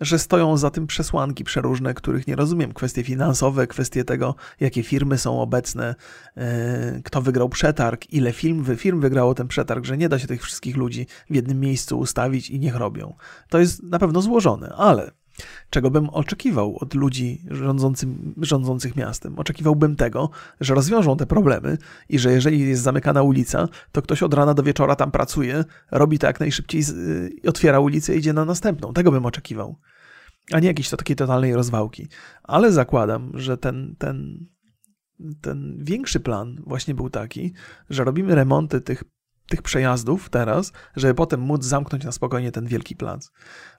że stoją za tym przesłanki przeróżne, których nie rozumiem. Kwestie finansowe, kwestie tego, jakie firmy są obecne, e, kto wygrał przetarg, ile firm, firm wygrało ten przetarg, że nie da się tych wszystkich ludzi w jednym miejscu ustawić i niech robią. To jest na pewno złożone, ale czego bym oczekiwał od ludzi rządzących miastem. Oczekiwałbym tego, że rozwiążą te problemy i że jeżeli jest zamykana ulica, to ktoś od rana do wieczora tam pracuje, robi to jak najszybciej, otwiera ulicę i idzie na następną. Tego bym oczekiwał. A nie jakiejś to takiej totalnej rozwałki. Ale zakładam, że ten, ten, ten większy plan właśnie był taki, że robimy remonty tych tych przejazdów teraz, żeby potem móc zamknąć na spokojnie ten wielki plac.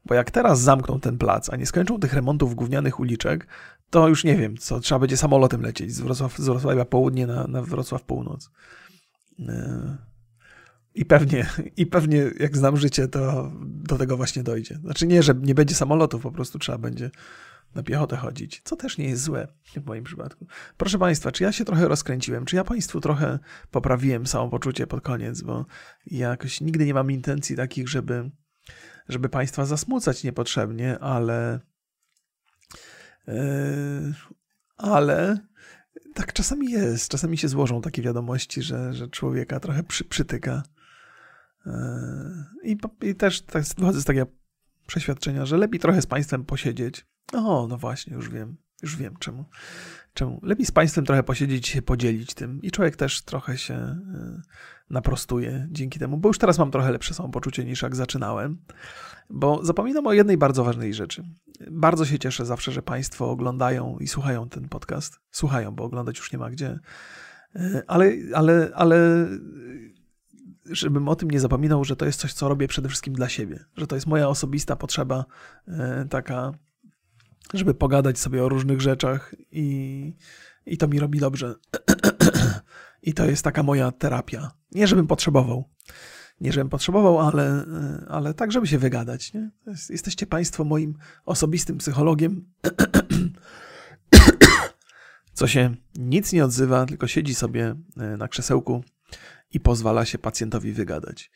Bo jak teraz zamkną ten plac, a nie skończą tych remontów gównianych uliczek, to już nie wiem, co trzeba będzie samolotem lecieć z, Wrocław, z Wrocławia południe na, na Wrocław północ. E, I pewnie, I pewnie, jak znam życie, to do tego właśnie dojdzie. Znaczy nie, że nie będzie samolotów, po prostu trzeba będzie na piechotę chodzić, co też nie jest złe w moim przypadku. Proszę Państwa, czy ja się trochę rozkręciłem? Czy ja Państwu trochę poprawiłem samopoczucie pod koniec? Bo ja jakoś nigdy nie mam intencji takich, żeby, żeby Państwa zasmucać niepotrzebnie, ale. Yy, ale tak czasami jest. Czasami się złożą takie wiadomości, że, że człowieka trochę przy, przytyka. Yy, I, I też tak, wychodzę z takiego przeświadczenia, że lepiej trochę z Państwem posiedzieć, o, no właśnie, już wiem, już wiem czemu. czemu. Lepiej z Państwem trochę posiedzieć się podzielić tym i człowiek też trochę się y, naprostuje dzięki temu, bo już teraz mam trochę lepsze samopoczucie niż jak zaczynałem, bo zapominam o jednej bardzo ważnej rzeczy. Bardzo się cieszę zawsze, że Państwo oglądają i słuchają ten podcast. Słuchają, bo oglądać już nie ma gdzie. Y, ale, ale, ale żebym o tym nie zapominał, że to jest coś, co robię przede wszystkim dla siebie, że to jest moja osobista potrzeba y, taka żeby pogadać sobie o różnych rzeczach i, i to mi robi dobrze. I to jest taka moja terapia. Nie, żebym potrzebował. Nie, żebym potrzebował, ale, ale tak, żeby się wygadać. Nie? Jesteście Państwo moim osobistym psychologiem, co się nic nie odzywa, tylko siedzi sobie e, na krzesełku i pozwala się pacjentowi wygadać.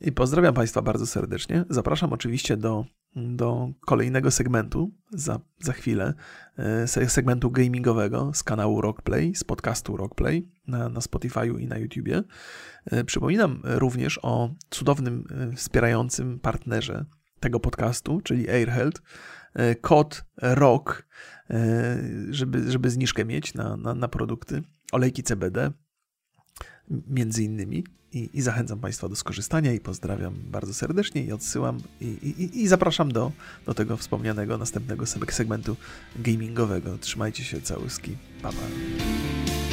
I pozdrawiam Państwa bardzo serdecznie. Zapraszam oczywiście do do kolejnego segmentu za, za chwilę, e, segmentu gamingowego z kanału Rockplay, z podcastu Rockplay na, na Spotify'u i na YouTubie. E, przypominam również o cudownym e, wspierającym partnerze tego podcastu, czyli AirHealth, kod ROCK, żeby, żeby zniżkę mieć na, na, na produkty, olejki CBD, między innymi i, i, zachęcam Państwa do skorzystania i pozdrawiam bardzo serdecznie i odsyłam i, i, i zapraszam do, do tego wspomnianego następnego segmentu gamingowego. Trzymajcie się, całuski, pa, pa.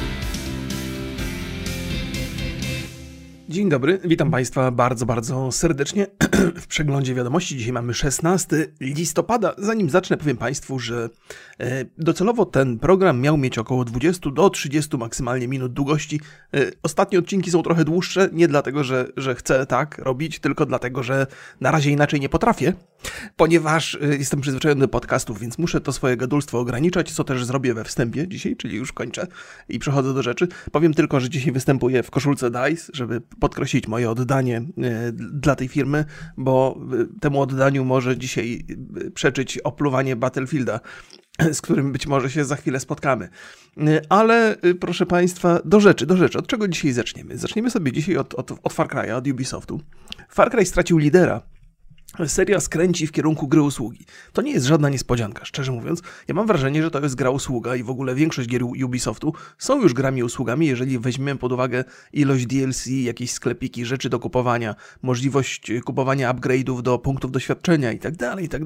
Dzień dobry, witam Państwa bardzo, bardzo serdecznie w przeglądzie wiadomości. Dzisiaj mamy 16 listopada. Zanim zacznę, powiem Państwu, że e, docelowo ten program miał mieć około 20 do 30 maksymalnie minut długości. E, ostatnie odcinki są trochę dłuższe, nie dlatego, że, że chcę tak robić, tylko dlatego, że na razie inaczej nie potrafię, ponieważ e, jestem przyzwyczajony do podcastów, więc muszę to swoje gadulstwo ograniczać, co też zrobię we wstępie dzisiaj, czyli już kończę i przechodzę do rzeczy. Powiem tylko, że dzisiaj występuję w koszulce DICE, żeby podkreślić moje oddanie dla tej firmy, bo y, temu oddaniu może dzisiaj y, przeczyć opluwanie Battlefielda, z którym być może się za chwilę spotkamy. Ale proszę Państwa, do rzeczy, do rzeczy. Od czego dzisiaj zaczniemy? Zaczniemy sobie dzisiaj od, od, od Far Cry'a, od Ubisoftu. Far Cry stracił lidera seria skręci w kierunku gry usługi. To nie jest żadna niespodzianka, szczerze mówiąc. Ja mam wrażenie, że to jest gra usługa i w ogóle większość gier Ubisoftu są już grami usługami, jeżeli weźmiemy pod uwagę ilość DLC, jakieś sklepiki, rzeczy do kupowania, możliwość kupowania upgrade'ów do punktów doświadczenia i tak dalej, i tak.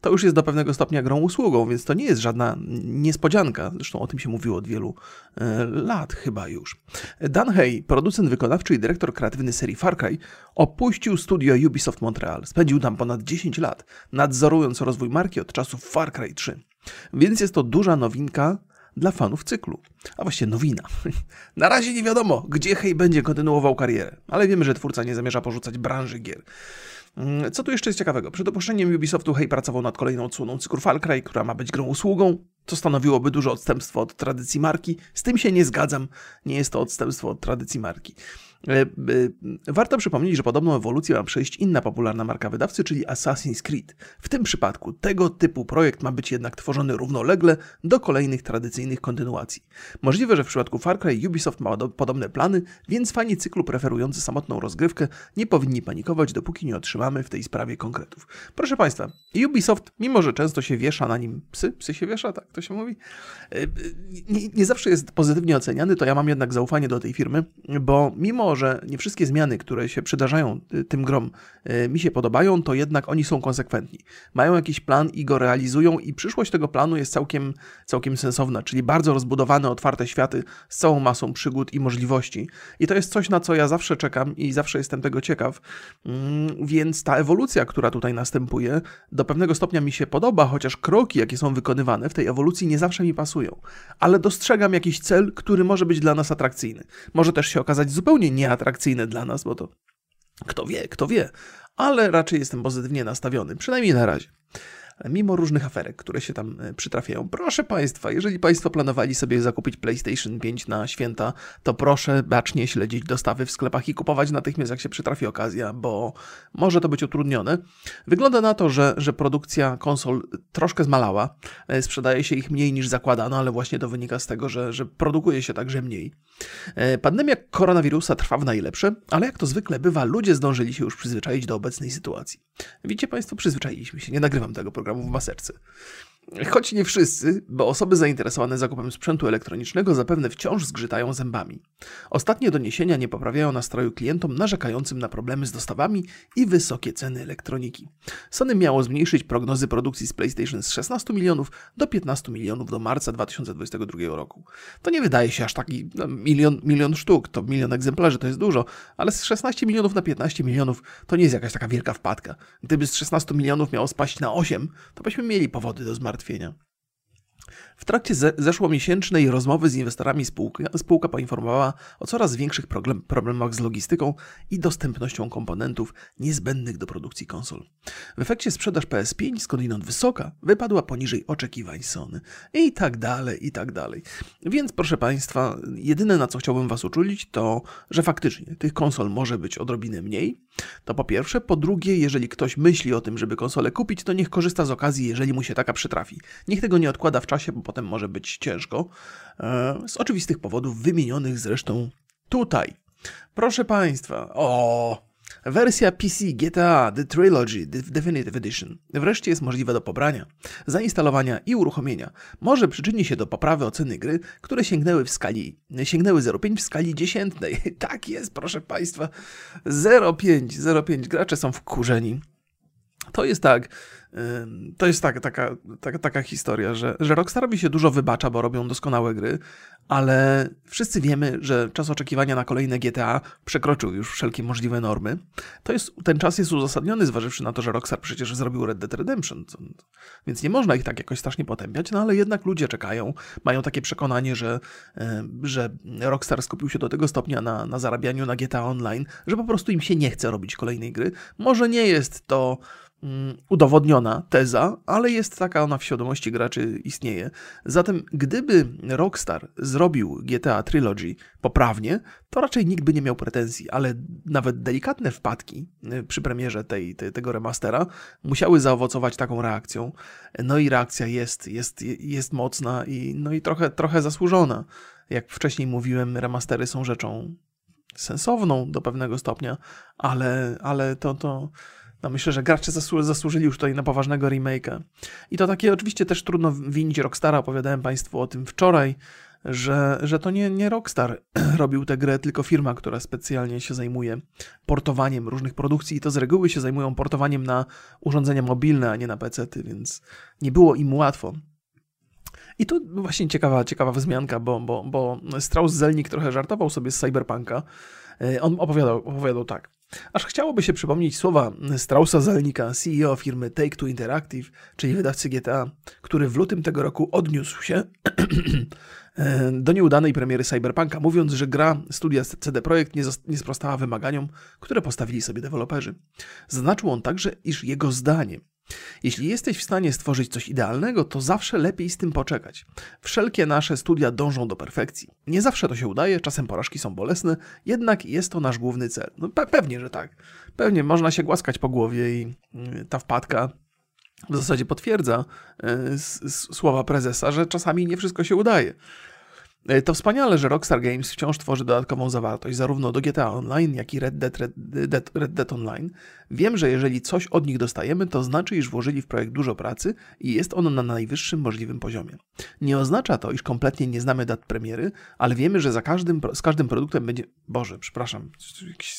To już jest do pewnego stopnia grą usługą, więc to nie jest żadna niespodzianka. Zresztą o tym się mówiło od wielu e, lat chyba już. Dan Hay, producent wykonawczy i dyrektor kreatywny serii Far Cry, opuścił studio Ubisoft Montreal. Spędził Spędził tam ponad 10 lat, nadzorując rozwój marki od czasów Far Cry 3. Więc jest to duża nowinka dla fanów cyklu. A właściwie nowina. Na razie nie wiadomo, gdzie Hej będzie kontynuował karierę, ale wiemy, że twórca nie zamierza porzucać branży gier. Mm, co tu jeszcze jest ciekawego? Przed opuszczeniem Ubisoftu Hej pracował nad kolejną odsłoną cyklu Far Cry, która ma być grą usługą, co stanowiłoby duże odstępstwo od tradycji marki. Z tym się nie zgadzam. Nie jest to odstępstwo od tradycji marki. E, e, warto przypomnieć, że podobną ewolucję ma przejść inna popularna marka wydawcy, czyli Assassin's Creed. W tym przypadku tego typu projekt ma być jednak tworzony równolegle do kolejnych tradycyjnych kontynuacji. Możliwe, że w przypadku Far Cry Ubisoft ma podobne plany, więc fani cyklu preferujący samotną rozgrywkę nie powinni panikować, dopóki nie otrzymamy w tej sprawie konkretów. Proszę Państwa, Ubisoft, mimo że często się wiesza na nim psy, psy się wiesza, tak to się mówi, e, nie, nie zawsze jest pozytywnie oceniany, to ja mam jednak zaufanie do tej firmy, bo mimo że nie wszystkie zmiany, które się przydarzają y, tym grom, y, mi się podobają, to jednak oni są konsekwentni. Mają jakiś plan i go realizują, i przyszłość tego planu jest całkiem, całkiem sensowna, czyli bardzo rozbudowane, otwarte światy z całą masą przygód i możliwości. I to jest coś, na co ja zawsze czekam i zawsze jestem tego ciekaw. Mm, więc ta ewolucja, która tutaj następuje, do pewnego stopnia mi się podoba, chociaż kroki, jakie są wykonywane w tej ewolucji, nie zawsze mi pasują. Ale dostrzegam jakiś cel, który może być dla nas atrakcyjny. Może też się okazać zupełnie nie nieatrakcyjne dla nas, bo to kto wie, kto wie, ale raczej jestem pozytywnie nastawiony, przynajmniej na razie mimo różnych aferek, które się tam e, przytrafiają. Proszę Państwa, jeżeli Państwo planowali sobie zakupić PlayStation 5 na święta, to proszę bacznie śledzić dostawy w sklepach i kupować natychmiast, jak się przytrafi okazja, bo może to być utrudnione. Wygląda na to, że, że produkcja konsol troszkę zmalała. E, sprzedaje się ich mniej niż zakładano, ale właśnie to wynika z tego, że, że produkuje się także mniej. E, pandemia koronawirusa trwa w najlepsze, ale jak to zwykle bywa, ludzie zdążyli się już przyzwyczaić do obecnej sytuacji. Widzicie Państwo, przyzwyczailiśmy się. Nie nagrywam tego programu w maseczce. Choć nie wszyscy, bo osoby zainteresowane zakupem sprzętu elektronicznego zapewne wciąż zgrzytają zębami. Ostatnie doniesienia nie poprawiają nastroju klientom narzekającym na problemy z dostawami i wysokie ceny elektroniki. Sony miało zmniejszyć prognozy produkcji z PlayStation z 16 milionów do 15 milionów do marca 2022 roku. To nie wydaje się aż taki no, milion, milion sztuk, to milion egzemplarzy to jest dużo, ale z 16 milionów na 15 milionów to nie jest jakaś taka wielka wpadka. Gdyby z 16 milionów miało spaść na 8, to byśmy mieli powody do zmartwienia zmartwienia. W trakcie ze zeszłomiesięcznej rozmowy z inwestorami spółka, spółka poinformowała o coraz większych problem problemach z logistyką i dostępnością komponentów niezbędnych do produkcji konsol. W efekcie sprzedaż PS5, skądinąd wysoka, wypadła poniżej oczekiwań Sony. I tak dalej, i tak dalej. Więc proszę Państwa, jedyne na co chciałbym Was uczulić to, że faktycznie tych konsol może być odrobinę mniej. To po pierwsze. Po drugie, jeżeli ktoś myśli o tym, żeby konsolę kupić, to niech korzysta z okazji, jeżeli mu się taka przytrafi. Niech tego nie odkłada w czasie, bo potem może być ciężko. E, z oczywistych powodów, wymienionych zresztą tutaj. Proszę Państwa, o, Wersja PC GTA The Trilogy Definitive Edition wreszcie jest możliwa do pobrania, zainstalowania i uruchomienia. Może przyczyni się do poprawy oceny gry, które sięgnęły w skali sięgnęły 0,5 w skali dziesiętnej. Tak jest, proszę Państwa. 0,5, 0,5. Gracze są wkurzeni. To jest tak, to jest tak, taka, taka, taka historia, że, że Rockstar robi się dużo wybacza, bo robią doskonałe gry, ale wszyscy wiemy, że czas oczekiwania na kolejne GTA przekroczył już wszelkie możliwe normy. To jest, ten czas jest uzasadniony, zważywszy na to, że Rockstar przecież zrobił Red Dead Redemption, więc nie można ich tak jakoś strasznie potępiać, no ale jednak ludzie czekają, mają takie przekonanie, że, że Rockstar skupił się do tego stopnia na, na zarabianiu na GTA Online, że po prostu im się nie chce robić kolejnej gry. Może nie jest to udowodniona teza, ale jest taka ona w świadomości graczy istnieje. Zatem gdyby Rockstar zrobił GTA Trilogy poprawnie, to raczej nikt by nie miał pretensji, ale nawet delikatne wpadki y, przy premierze tej, tej, tego remastera musiały zaowocować taką reakcją. No i reakcja jest, jest, jest mocna i, no i trochę, trochę zasłużona. Jak wcześniej mówiłem, remastery są rzeczą sensowną do pewnego stopnia, ale, ale to, to No myślę, że gracze zasłu zasłużyli już tutaj na poważnego remake'a. I to takie oczywiście też trudno winić Rockstara, opowiadałem Państwu o tym wczoraj, że, że to nie, nie Rockstar robił tę grę, tylko firma, która specjalnie się zajmuje portowaniem różnych produkcji i to z reguły się zajmują portowaniem na urządzenia mobilne, a nie na PC-ty, więc nie było im łatwo. I to właśnie ciekawa, ciekawa wzmianka, bo, bo, bo Strauss-Zelnick trochę żartował sobie z Cyberpunka. E, on opowiadał, opowiadał tak. Aż chciałoby się przypomnieć słowa Straussa Zelnika, CEO firmy Take-Two Interactive, czyli wydawcy GTA, który w lutym tego roku odniósł się do nieudanej premiery Cyberpunka, mówiąc, że gra studia CD Projekt nie, nie sprostała wymaganiom, które postawili sobie deweloperzy. Zaznaczył on także, iż jego zdaniem jeśli jesteś w stanie stworzyć coś idealnego, to zawsze lepiej z tym poczekać. Wszelkie nasze studia dążą do perfekcji. Nie zawsze to się udaje, czasem porażki są bolesne, jednak jest to nasz główny cel. No pe pewnie, że tak. Pewnie można się głaskać po głowie i y, ta wpadka w zasadzie potwierdza y, słowa prezesa, że czasami nie wszystko się udaje. E, to wspaniale, że Rockstar Games wciąż tworzy dodatkową zawartość zarówno do GTA Online, jak i Red Dead, Red, Dead, Red Dead Online. Wiem, że jeżeli coś od nich dostajemy, to znaczy, iż włożyli w projekt dużo pracy i jest on na najwyższym możliwym poziomie. Nie oznacza to, iż kompletnie nie znamy dat premiery, ale wiemy, że za każdym, z każdym produktem będzie... Boże, przepraszam, jakiś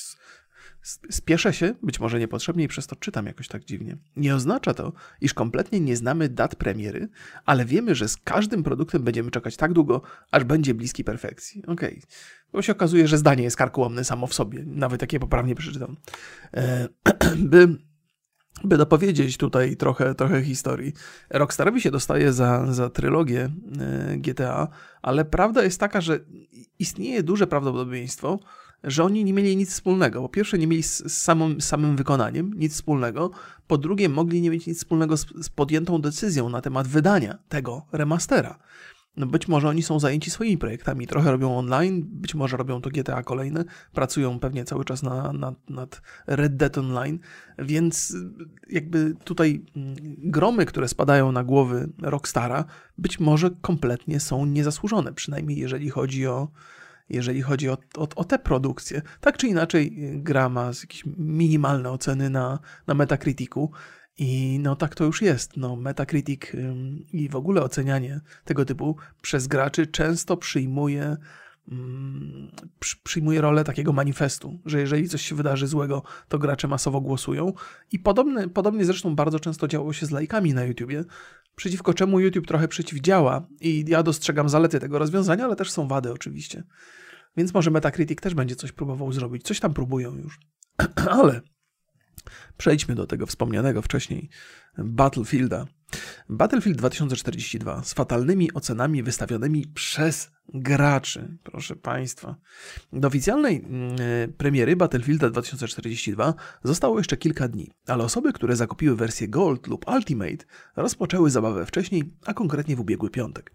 Spieszę się, być może niepotrzebnie i przez to czytam jakoś tak dziwnie. Nie oznacza to, iż kompletnie nie znamy dat premiery, ale wiemy, że z każdym produktem będziemy czekać tak długo, aż będzie bliski perfekcji. Okej. Okay. Bo się okazuje, że zdanie jest karkołomne samo w sobie, nawet jak je poprawnie przeczytam. E, by by dopowiedzieć tutaj trochę, trochę historii. Rockstarowi się dostaje za, za trylogię e, GTA, ale prawda jest taka, że istnieje duże prawdopodobieństwo, że oni nie mieli nic wspólnego. Po pierwsze, nie mieli z, samym, samym wykonaniem nic wspólnego. Po drugie, mogli nie mieć nic wspólnego z, z podjętą decyzją na temat wydania tego remastera. No być może oni są zajęci swoimi projektami, trochę robią online, być może robią to GTA kolejne, pracują pewnie cały czas na, na, nad Red Dead Online, więc jakby tutaj mm, gromy, które spadają na głowy Rockstara, być może kompletnie są niezasłużone, przynajmniej jeżeli chodzi o, jeżeli chodzi o, o, o te produkcje. Tak czy inaczej, gra ma jakieś minimalne oceny na, na Metacriticu. I no tak to już jest. No, Metacritic i w ogóle ocenianie tego typu przez graczy często przyjmuje, przyjmuje rolę takiego manifestu, że jeżeli coś się wydarzy złego, to gracze masowo głosują. I podobne, podobnie zresztą bardzo często działo się z lajkami na YouTubie, przeciwko czemu YouTube trochę przeciwdziała. I ja dostrzegam zalety tego rozwiązania, ale też są wady oczywiście. Więc może Metacritic też będzie coś próbował zrobić. Coś tam próbują już. Ale przejdźmy do tego wspomnianego wcześniej Battlefielda. Battlefield 2042 z fatalnymi ocenami wystawionymi przez graczy, proszę Państwa. Do oficjalnej mm, premiery Battlefielda 2042 zostało jeszcze kilka dni, ale osoby, które zakupiły wersję Gold lub Ultimate rozpoczęły zabawę wcześniej, a konkretnie w ubiegły piątek.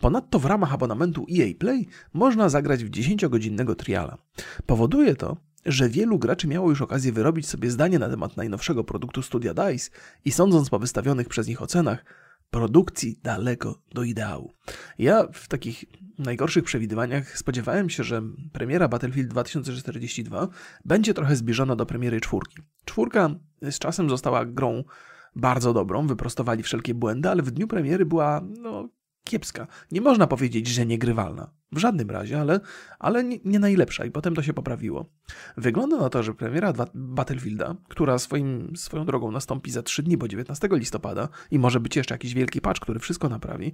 Ponadto w ramach abonamentu EA Play można zagrać w 10-godzinnego triala. Powoduje to, że wielu graczy miało już okazję wyrobić sobie zdanie na temat najnowszego produktu studia DICE i sądząc po wystawionych przez nich ocenach, produkcji daleko do ideału. Ja w takich najgorszych przewidywaniach spodziewałem się, że premiera Battlefield 2042 będzie trochę zbliżona do premiery czwórki. Czwórka z czasem została grą bardzo dobrą, wyprostowali wszelkie błędy, ale w dniu premiery była no, kiepska. Nie można powiedzieć, że niegrywalna. W żadnym razie, ale, ale nie, najlepsza i potem to się poprawiło. Wygląda na to, że premiera Battlefielda, która swoim, swoją drogą nastąpi za 3 dni, bo 19 listopada i może być jeszcze jakiś wielki patch, który wszystko naprawi,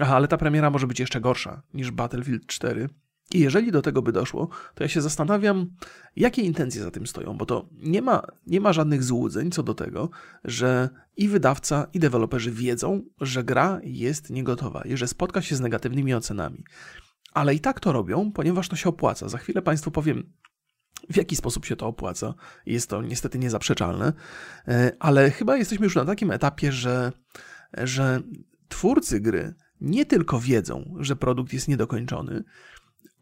ale ta premiera może być jeszcze gorsza niż Battlefield 4, i jeżeli do tego by doszło, to ja się zastanawiam, jakie intencje za tym stoją, bo to nie ma, nie ma żadnych złudzeń co do tego, że i wydawca, i deweloperzy wiedzą, że gra jest niegotowa i że spotka się z negatywnymi ocenami. Ale i tak to robią, ponieważ to się opłaca. Za chwilę Państwu powiem, w jaki sposób się to opłaca. Jest to niestety niezaprzeczalne, e, ale chyba jesteśmy już na takim etapie, że, że twórcy gry nie tylko wiedzą, że produkt jest niedokończony,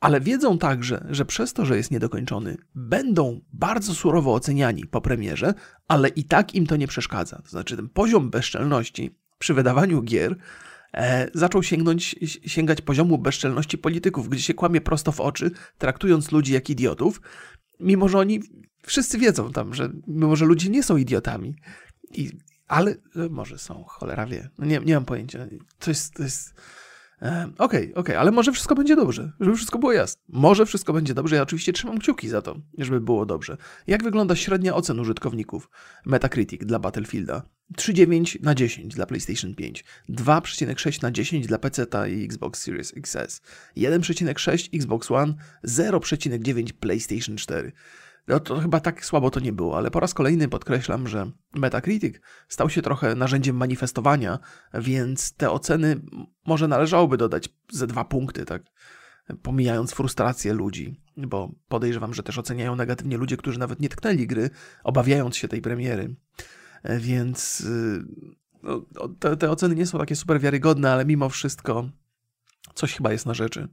ale wiedzą także, że przez to, że jest niedokończony, będą bardzo surowo oceniani po premierze, ale i tak im to nie przeszkadza. To znaczy, ten poziom bezczelności przy wydawaniu gier e, zaczął sięgnąć, sięgać poziomu bezczelności polityków, gdzie się kłamie prosto w oczy, traktując ludzi jak idiotów. Mimo, że oni wszyscy wiedzą tam, że mimo, że ludzie nie są idiotami. I, ale może są, cholera wie. No nie, nie mam pojęcia. To jest, to jest Okej, okay, okej, okay, ale może wszystko będzie dobrze, żeby wszystko było jasne. Może wszystko będzie dobrze, ja oczywiście trzymam kciuki za to, żeby było dobrze. Jak wygląda średnia ocen użytkowników Metacritic dla Battlefielda? 3,9 na 10 dla PlayStation 5, 2,6 na 10 dla PC i Xbox Series XS, 1,6 Xbox One, 0,9 PlayStation 4. No to chyba tak słabo to nie było, ale po raz kolejny podkreślam, że Metacritic stał się trochę narzędziem manifestowania, więc te oceny może należałoby dodać ze dwa punkty, tak? Pomijając frustrację ludzi, bo podejrzewam, że też oceniają negatywnie ludzie, którzy nawet nie tknęli gry, obawiając się tej premiery. Więc no, te, te oceny nie są takie super wiarygodne, ale mimo wszystko coś chyba jest na rzeczy.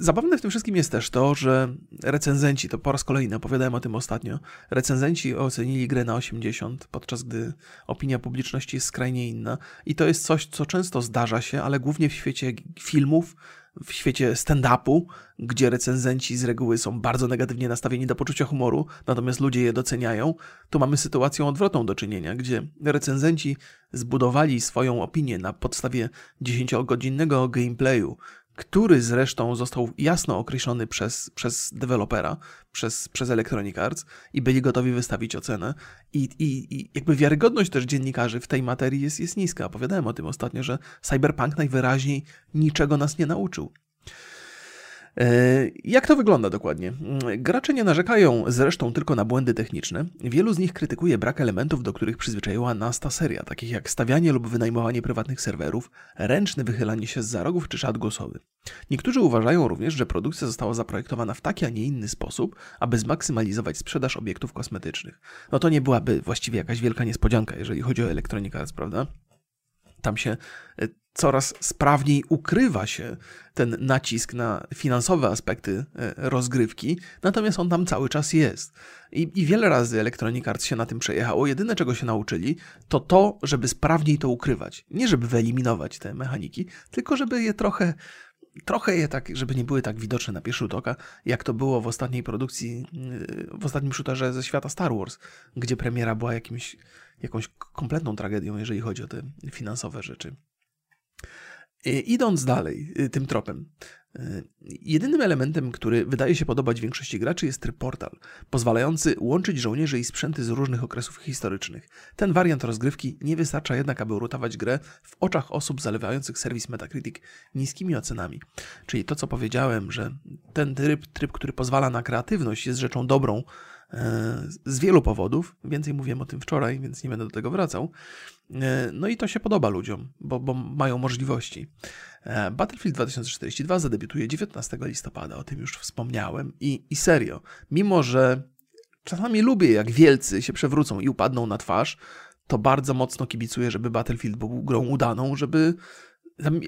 Zabawne w tym wszystkim jest też to, że recenzenci, to po raz kolejny opowiadałem o tym ostatnio, recenzenci ocenili grę na 80, podczas gdy opinia publiczności jest skrajnie inna. I to jest coś, co często zdarza się, ale głównie w świecie filmów, w świecie stand-upu, gdzie recenzenci z reguły są bardzo negatywnie nastawieni do poczucia humoru, natomiast ludzie je doceniają, to mamy sytuację odwrotną do czynienia, gdzie recenzenci zbudowali swoją opinię na podstawie 10-godzinnego gameplayu, który zresztą został jasno określony przez, przez dewelopera, przez, przez Electronic Arts i byli gotowi wystawić ocenę. I, i, I jakby wiarygodność też dziennikarzy w tej materii jest, jest niska. Opowiadałem o tym ostatnio, że Cyberpunk najwyraźniej niczego nas nie nauczył. E, jak to wygląda dokładnie? Gracze nie narzekają zresztą tylko na błędy techniczne. Wielu z nich krytykuje brak elementów, do których przyzwyczaiła nas ta seria, takich jak stawianie lub wynajmowanie prywatnych serwerów, ręczne wychylanie się z za rogów czy czat głosowy. Niektórzy uważają również, że produkcja została zaprojektowana w taki, a nie inny sposób, aby zmaksymalizować sprzedaż obiektów kosmetycznych. No to nie byłaby właściwie jakaś wielka niespodzianka, jeżeli chodzi o Electronic Arts, prawda? Tam się e, coraz sprawniej ukrywa się ten nacisk na finansowe aspekty e, rozgrywki, natomiast on tam cały czas jest. I, I, wiele razy Electronic Arts się na tym przejechało. Jedyne, czego się nauczyli, to to, żeby sprawniej to ukrywać. Nie żeby wyeliminować te mechaniki, tylko żeby je trochę trochę je tak, żeby nie były tak widoczne na pierwszy rzut oka, jak to było w ostatniej produkcji, w ostatnim shooterze ze świata Star Wars, gdzie premiera była jakimś, jakąś kompletną tragedią, jeżeli chodzi o te finansowe rzeczy. Idąc dalej y, tym tropem, y, jedynym elementem, który wydaje się podobać większości graczy jest portal, pozwalający łączyć żołnierzy i sprzęty z różnych okresów historycznych. Ten wariant rozgrywki nie wystarcza jednak, aby uratować grę w oczach osób zalewających serwis Metacritic niskimi ocenami. Czyli to, co powiedziałem, że ten tryb, tryb który pozwala na kreatywność, jest rzeczą dobrą, E, z wielu powodów. Więcej mówiłem o tym wczoraj, więc nie będę do tego wracał. E, no i to się podoba ludziom, bo, bo mają możliwości. E, Battlefield 2042 zadebiutuje 19 listopada, o tym już wspomniałem. I, i serio, mimo że czasami lubię, jak wielcy się przewrócą i upadną na twarz, to bardzo mocno kibicuję, żeby Battlefield był grą udaną, żeby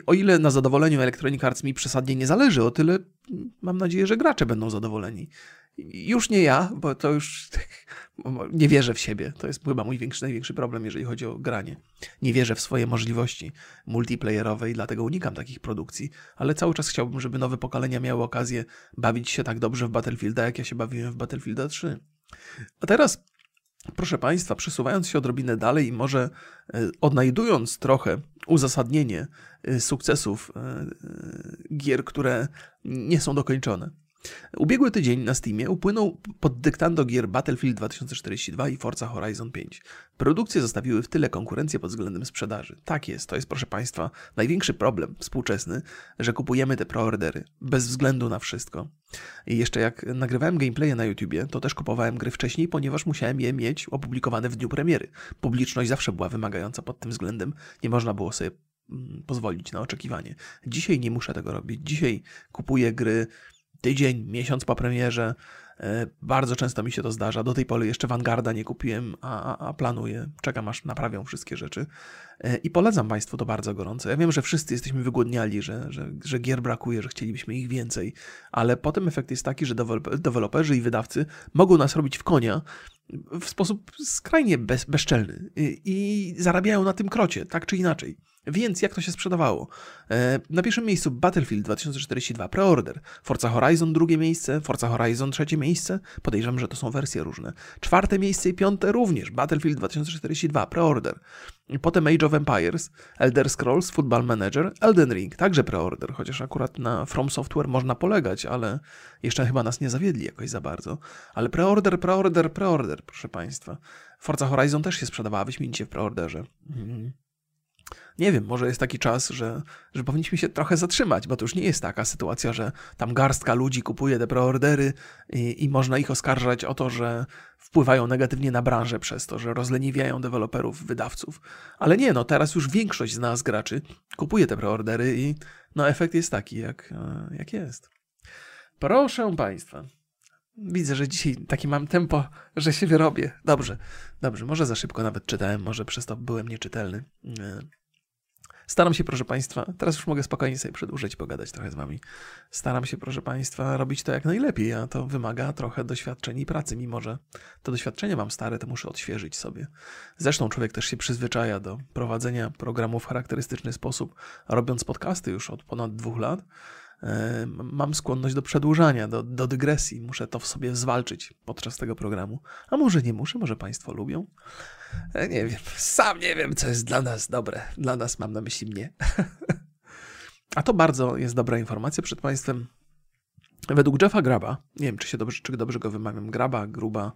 o ile na zadowoleniu Electronic Arts mi przesadnie nie zależy, o tyle mam nadzieję, że gracze będą zadowoleni. Już nie ja, bo to już nie wierzę w siebie. To jest chyba mój większy, największy problem, jeżeli chodzi o granie. Nie wierzę w swoje możliwości multiplayerowe i dlatego unikam takich produkcji, ale cały czas chciałbym, żeby nowe pokolenia miały okazję bawić się tak dobrze w Battlefielda, jak ja się bawiłem w Battlefielda 3. A teraz, proszę Państwa, przesuwając się odrobinę dalej i może e, odnajdując trochę uzasadnienie e, sukcesów e, gier, które nie są dokończone. Ubiegły tydzień na Steamie upłynął pod dyktando gier Battlefield 2042 i Forza Horizon 5. Produkcje zostawiły w tyle konkurencję pod względem sprzedaży. Tak jest, to jest proszę Państwa największy problem współczesny, że kupujemy te preordery bez względu na wszystko. I jeszcze jak nagrywałem gameplaye na YouTubie, to też kupowałem gry wcześniej, ponieważ musiałem je mieć opublikowane w dniu premiery. Publiczność zawsze była wymagająca pod tym względem, nie można było sobie mm, pozwolić na oczekiwanie. Dzisiaj nie muszę tego robić. Dzisiaj kupuję gry tydzień, miesiąc po premierze E, bardzo często mi się to zdarza. Do tej pory jeszcze Vanguarda nie kupiłem, a, a, planuję. Czekam aż naprawią wszystkie rzeczy. E, I polecam Państwu to bardzo gorąco. Ja wiem, że wszyscy jesteśmy wygłodniali, że, że, że gier brakuje, że chcielibyśmy ich więcej, ale potem efekt jest taki, że deweloperzy i wydawcy mogą nas robić w konia w sposób skrajnie bez, bezczelny i, i zarabiają na tym krocie, tak czy inaczej. Więc jak to się sprzedawało? E, na pierwszym miejscu Battlefield 2042 preorder, Forza Horizon drugie miejsce, Forza Horizon trzecie miejsce, podejrzewam, że to są wersje różne. Czwarte miejsce i piąte również Battlefield 2042 preorder. Potem Age of Empires, Elder Scrolls, Football Manager, Elden Ring, także preorder, chociaż akurat na From Software można polegać, ale jeszcze chyba nas nie zawiedli jakoś za bardzo. Ale preorder, preorder, preorder, proszę Państwa. Forza Horizon też się sprzedawała wyśmienicie w preorderze. Mhm nie wiem, może jest taki czas, że, że powinniśmy się trochę zatrzymać, bo to już nie jest taka sytuacja, że tam garstka ludzi kupuje te preordery i, i można ich oskarżać o to, że wpływają negatywnie na branżę przez to, że rozleniwiają deweloperów, wydawców. Ale nie, no teraz już większość z nas graczy kupuje te preordery i no efekt jest taki, jak, e, jak jest. Proszę Państwa. Widzę, że dzisiaj taki mam tempo, że się wyrobię. Dobrze, dobrze, może za szybko nawet czytałem, może przez to byłem nieczytelny. E, Staram się, proszę Państwa, teraz już mogę spokojnie sobie przedłużyć, pogadać trochę z Wami. Staram się, proszę Państwa, robić to jak najlepiej, a to wymaga trochę doświadczeń i pracy, mimo że to doświadczenie mam stare, to muszę odświeżyć sobie. Zresztą człowiek też się przyzwyczaja do prowadzenia programu w charakterystyczny sposób, robiąc podcasty już od ponad dwóch lat mam skłonność do przedłużania, do, do dygresji. Muszę to w sobie zwalczyć podczas tego programu. A może nie muszę, może Państwo lubią? E, nie wiem, sam nie wiem, co jest dla nas dobre. Dla nas mam na myśli mnie. A to bardzo jest dobra informacja przed Państwem. Według Jeffa Graba, nie wiem, czy się dobrze, czy dobrze go wymawiam, Graba, Gruba,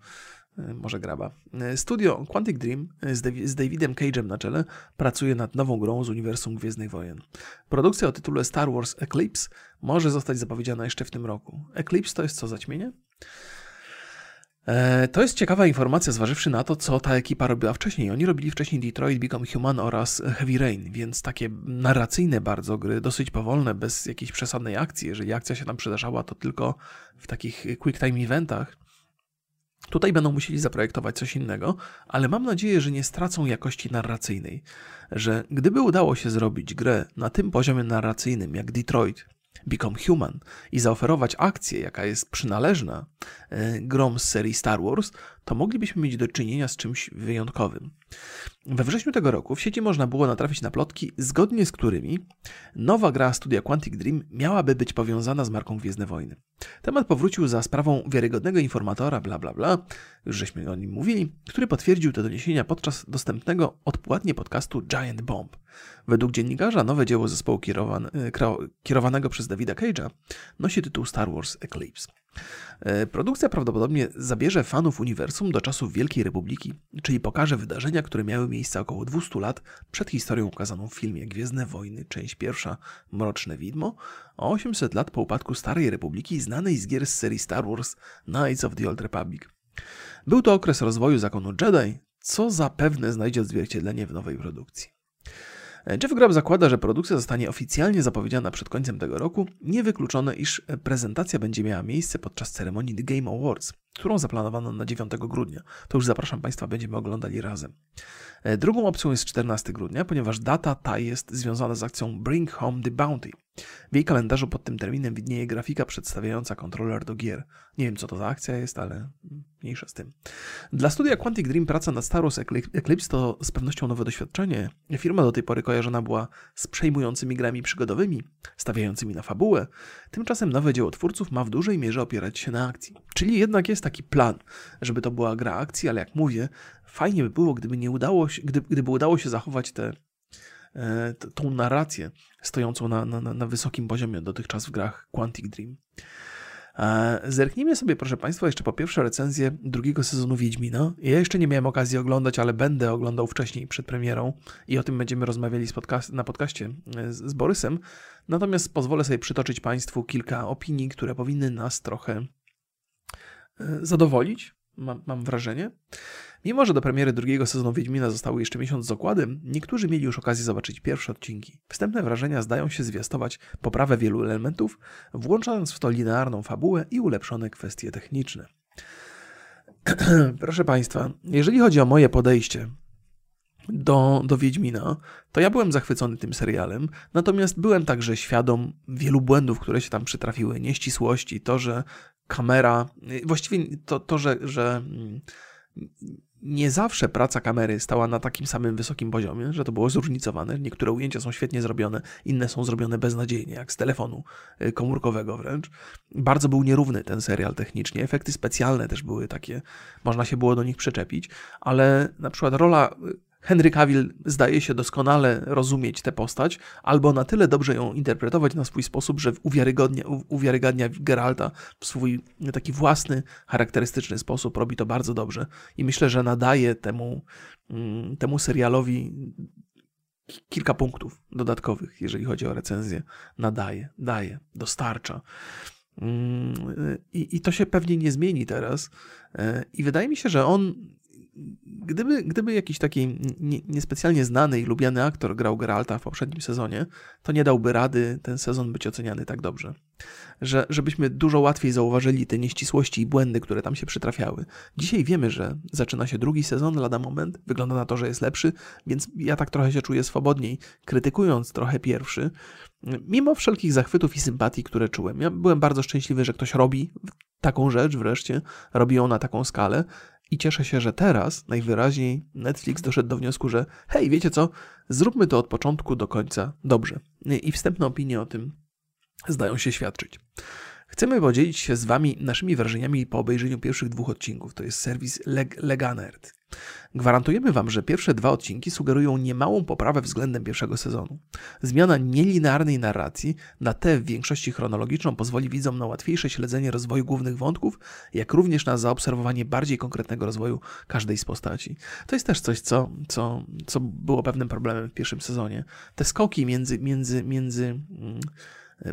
E, może graba. E, studio Quantic Dream e, z, Davidem Cage'em na czele pracuje nad nową grą z uniwersum Gwiezdnych Wojen. Produkcja o tytule Star Wars Eclipse może zostać zapowiedziana jeszcze w tym roku. Eclipse to jest co, zaćmienie? To jest ciekawa informacja, zważywszy na to, co ta ekipa robiła wcześniej. Oni robili wcześniej Detroit Become Human oraz Heavy Rain, więc takie narracyjne bardzo gry, dosyć powolne, bez jakiejś przesadnej akcji. Jeżeli akcja się tam przydarzała, to tylko w takich quick time eventach. Tutaj będą musieli zaprojektować coś innego, ale mam nadzieję, że nie stracą jakości narracyjnej. Że gdyby udało się zrobić grę na tym poziomie narracyjnym jak Detroit, Become Human i zaoferować akcję, jaka jest przynależna e, grom z serii Star Wars, to moglibyśmy mieć do czynienia z czymś wyjątkowym. We wrześniu tego roku w sieci można było natrafić na plotki, zgodnie z którymi nowa gra studia Quantic Dream miałaby być powiązana z marką Gwiezdne Wojny. Temat powrócił za sprawą wiarygodnego informatora, bla bla bla, już żeśmy o nim mówili, który potwierdził te doniesienia podczas dostępnego odpłatnie podcastu Giant Bomb. Według dziennikarza nowe dzieło zespołu kierowan, kierowanego przez Davida Cage'a nosi tytuł Star Wars Eclipse. E, produkcja prawdopodobnie zabierze fanów uniwersum do czasów Wielkiej Republiki, czyli pokaże wydarzenia, które miały miejsce około 200 lat przed historią ukazaną w filmie Gwiezdne Wojny, część pierwsza Mroczne Widmo, a 800 lat po upadku Starej Republiki znanej z gier z serii Star Wars Knights of the Old Republic. Był to okres rozwoju zakonu Jedi, co zapewne znajdzie odzwierciedlenie w nowej produkcji. Jeff Grubb zakłada, że produkcja zostanie oficjalnie zapowiedziana przed końcem tego roku. Niewykluczone, iż prezentacja będzie miała miejsce podczas ceremonii The Game Awards, którą zaplanowano na 9 grudnia. To już zapraszam Państwa, będziemy oglądali razem. E, drugą opcją jest 14 grudnia, ponieważ data ta jest związana z akcją Bring Home the Bounty. W jej kalendarzu pod tym terminem widnieje grafika przedstawiająca kontroler do gier. Nie wiem, co to za akcja jest, ale mniejsza z tym. Dla studia Quantic Dream praca nad Star Wars Eclipse to z pewnością nowe doświadczenie. Firma do tej pory kojarzona była z przejmującymi grami przygodowymi, stawiającymi na fabułę. Tymczasem nowe dzieło twórców ma w dużej mierze opierać się na akcji. Czyli jednak jest taki plan, żeby to była gra akcji, ale jak mówię, fajnie by było, gdyby nie udało się, gdyby, gdyby udało się zachować tę e, tą narrację stojącą na, na, na wysokim poziomie dotychczas w grach Quantic Dream. E, zerknijmy sobie, proszę Państwa, jeszcze po pierwsze recenzję drugiego sezonu Wiedźmina. Ja jeszcze nie miałem okazji oglądać, ale będę oglądał wcześniej, przed premierą i o tym będziemy rozmawiali podcast, na podcaście e, z, z Borysem. Natomiast pozwolę sobie przytoczyć Państwu kilka opinii, które powinny nas trochę zadowolić, mam, mam wrażenie. Mimo, że do premiery drugiego sezonu Wiedźmina zostało jeszcze miesiąc z okładem, niektórzy mieli już okazję zobaczyć pierwsze odcinki. Wstępne wrażenia zdają się zwiastować poprawę wielu elementów, włączając w to linearną fabułę i ulepszone kwestie techniczne. Proszę Państwa, jeżeli chodzi o moje podejście do, do Wiedźmina, to ja byłem zachwycony tym serialem, natomiast byłem także świadom wielu błędów, które się tam przytrafiły, nieścisłości, to, że kamera, właściwie to, to że, że mm, nie zawsze praca kamery stała na takim samym wysokim poziomie, że to było zróżnicowane. Niektóre ujęcia są świetnie zrobione, inne są zrobione beznadziejnie, jak z telefonu y, komórkowego wręcz. Bardzo był nierówny ten serial technicznie. Efekty specjalne też były takie, można się było do nich przyczepić, ale na przykład rola y, Henry Cavill zdaje się doskonale rozumieć tę postać, albo na tyle dobrze ją interpretować na swój sposób, że uwiarygodnia, Geralta w swój taki własny, charakterystyczny sposób. Robi to bardzo dobrze i myślę, że nadaje temu, mm, temu serialowi kilka punktów dodatkowych, jeżeli chodzi o recenzję. Nadaje, daje, dostarcza. Mm, I, I to się pewnie nie zmieni teraz. E, I wydaje mi się, że on gdyby, gdyby jakiś taki nie, niespecjalnie znany i lubiany aktor grał Geralta w poprzednim sezonie, to nie dałby rady ten sezon być oceniany tak dobrze. Że, żebyśmy dużo łatwiej zauważyli te nieścisłości i błędy, które tam się przytrafiały. Dzisiaj wiemy, że zaczyna się drugi sezon, lada moment, wygląda na to, że jest lepszy, więc ja tak trochę się czuję swobodniej, krytykując trochę pierwszy, mimo wszelkich zachwytów i sympatii, które czułem. Ja byłem bardzo szczęśliwy, że ktoś robi taką rzecz wreszcie, robi ją na taką skalę, i cieszę się, że teraz najwyraźniej Netflix doszedł do wniosku, że hej, wiecie co, zróbmy to od początku do końca dobrze. I wstępne opinie o tym zdają się świadczyć. Chcemy podzielić się z Wami naszymi wrażeniami po obejrzeniu pierwszych dwóch odcinków. To jest serwis Leg Leganerd. Gwarantujemy Wam, że pierwsze dwa odcinki sugerują niemałą poprawę względem pierwszego sezonu. Zmiana nielinearnej narracji na tę w większości chronologiczną pozwoli widzom na łatwiejsze śledzenie rozwoju głównych wątków, jak również na zaobserwowanie bardziej konkretnego rozwoju każdej z postaci. To jest też coś, co, co, co było pewnym problemem w pierwszym sezonie. Te skoki między, między, między mm,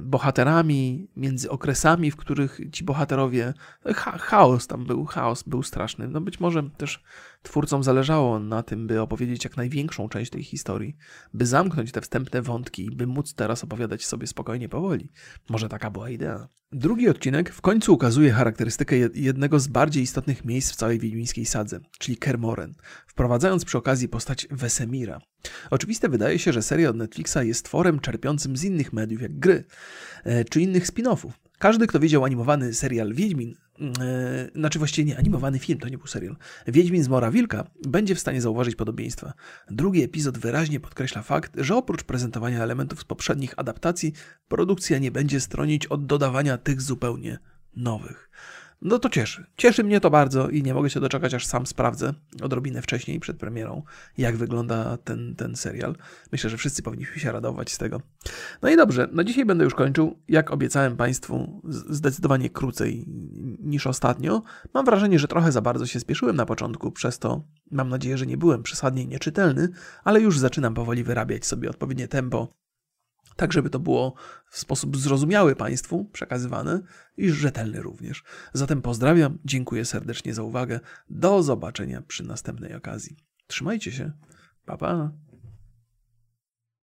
bohaterami, między okresami, w których ci bohaterowie. Ha chaos tam był, chaos był straszny. No być może też twórcom zależało na tym, by opowiedzieć jak największą część tej historii, by zamknąć te wstępne wątki i by móc teraz opowiadać sobie spokojnie powoli. Może taka była idea. Drugi odcinek w końcu ukazuje charakterystykę jednego z bardziej istotnych miejsc w całej wiedźmińskiej sadze, czyli Kermoren, wprowadzając przy okazji postać Wesemira. Oczywiste wydaje się, że seria od Netflixa jest tworem czerpiącym z innych mediów, jak gry, e, czy innych spin-offów. Każdy, kto widział animowany serial Wiedźmin, yy, znaczy właściwie nie, animowany film, to nie był serial, Wiedźmin z Mora Wilka, będzie w stanie zauważyć podobieństwa. Drugi epizod wyraźnie podkreśla fakt, że oprócz prezentowania elementów z poprzednich adaptacji, produkcja nie będzie stronić od dodawania tych zupełnie nowych. No to cieszy. Cieszy mnie to bardzo i nie mogę się doczekać, aż sam sprawdzę odrobinę wcześniej, przed premierą, jak wygląda ten, ten serial. Myślę, że wszyscy powinniśmy się radować z tego. No i dobrze, no dzisiaj będę już kończył. Jak obiecałem Państwu, zdecydowanie krócej niż ostatnio. Mam wrażenie, że trochę za bardzo się spieszyłem na początku, przez to mam nadzieję, że nie byłem przesadnie nieczytelny, ale już zaczynam powoli wyrabiać sobie odpowiednie tempo tak żeby to było w sposób zrozumiały Państwu przekazywane i rzetelny również. Zatem pozdrawiam, dziękuję serdecznie za uwagę. Do zobaczenia przy następnej okazji. Trzymajcie się. Pa, pa.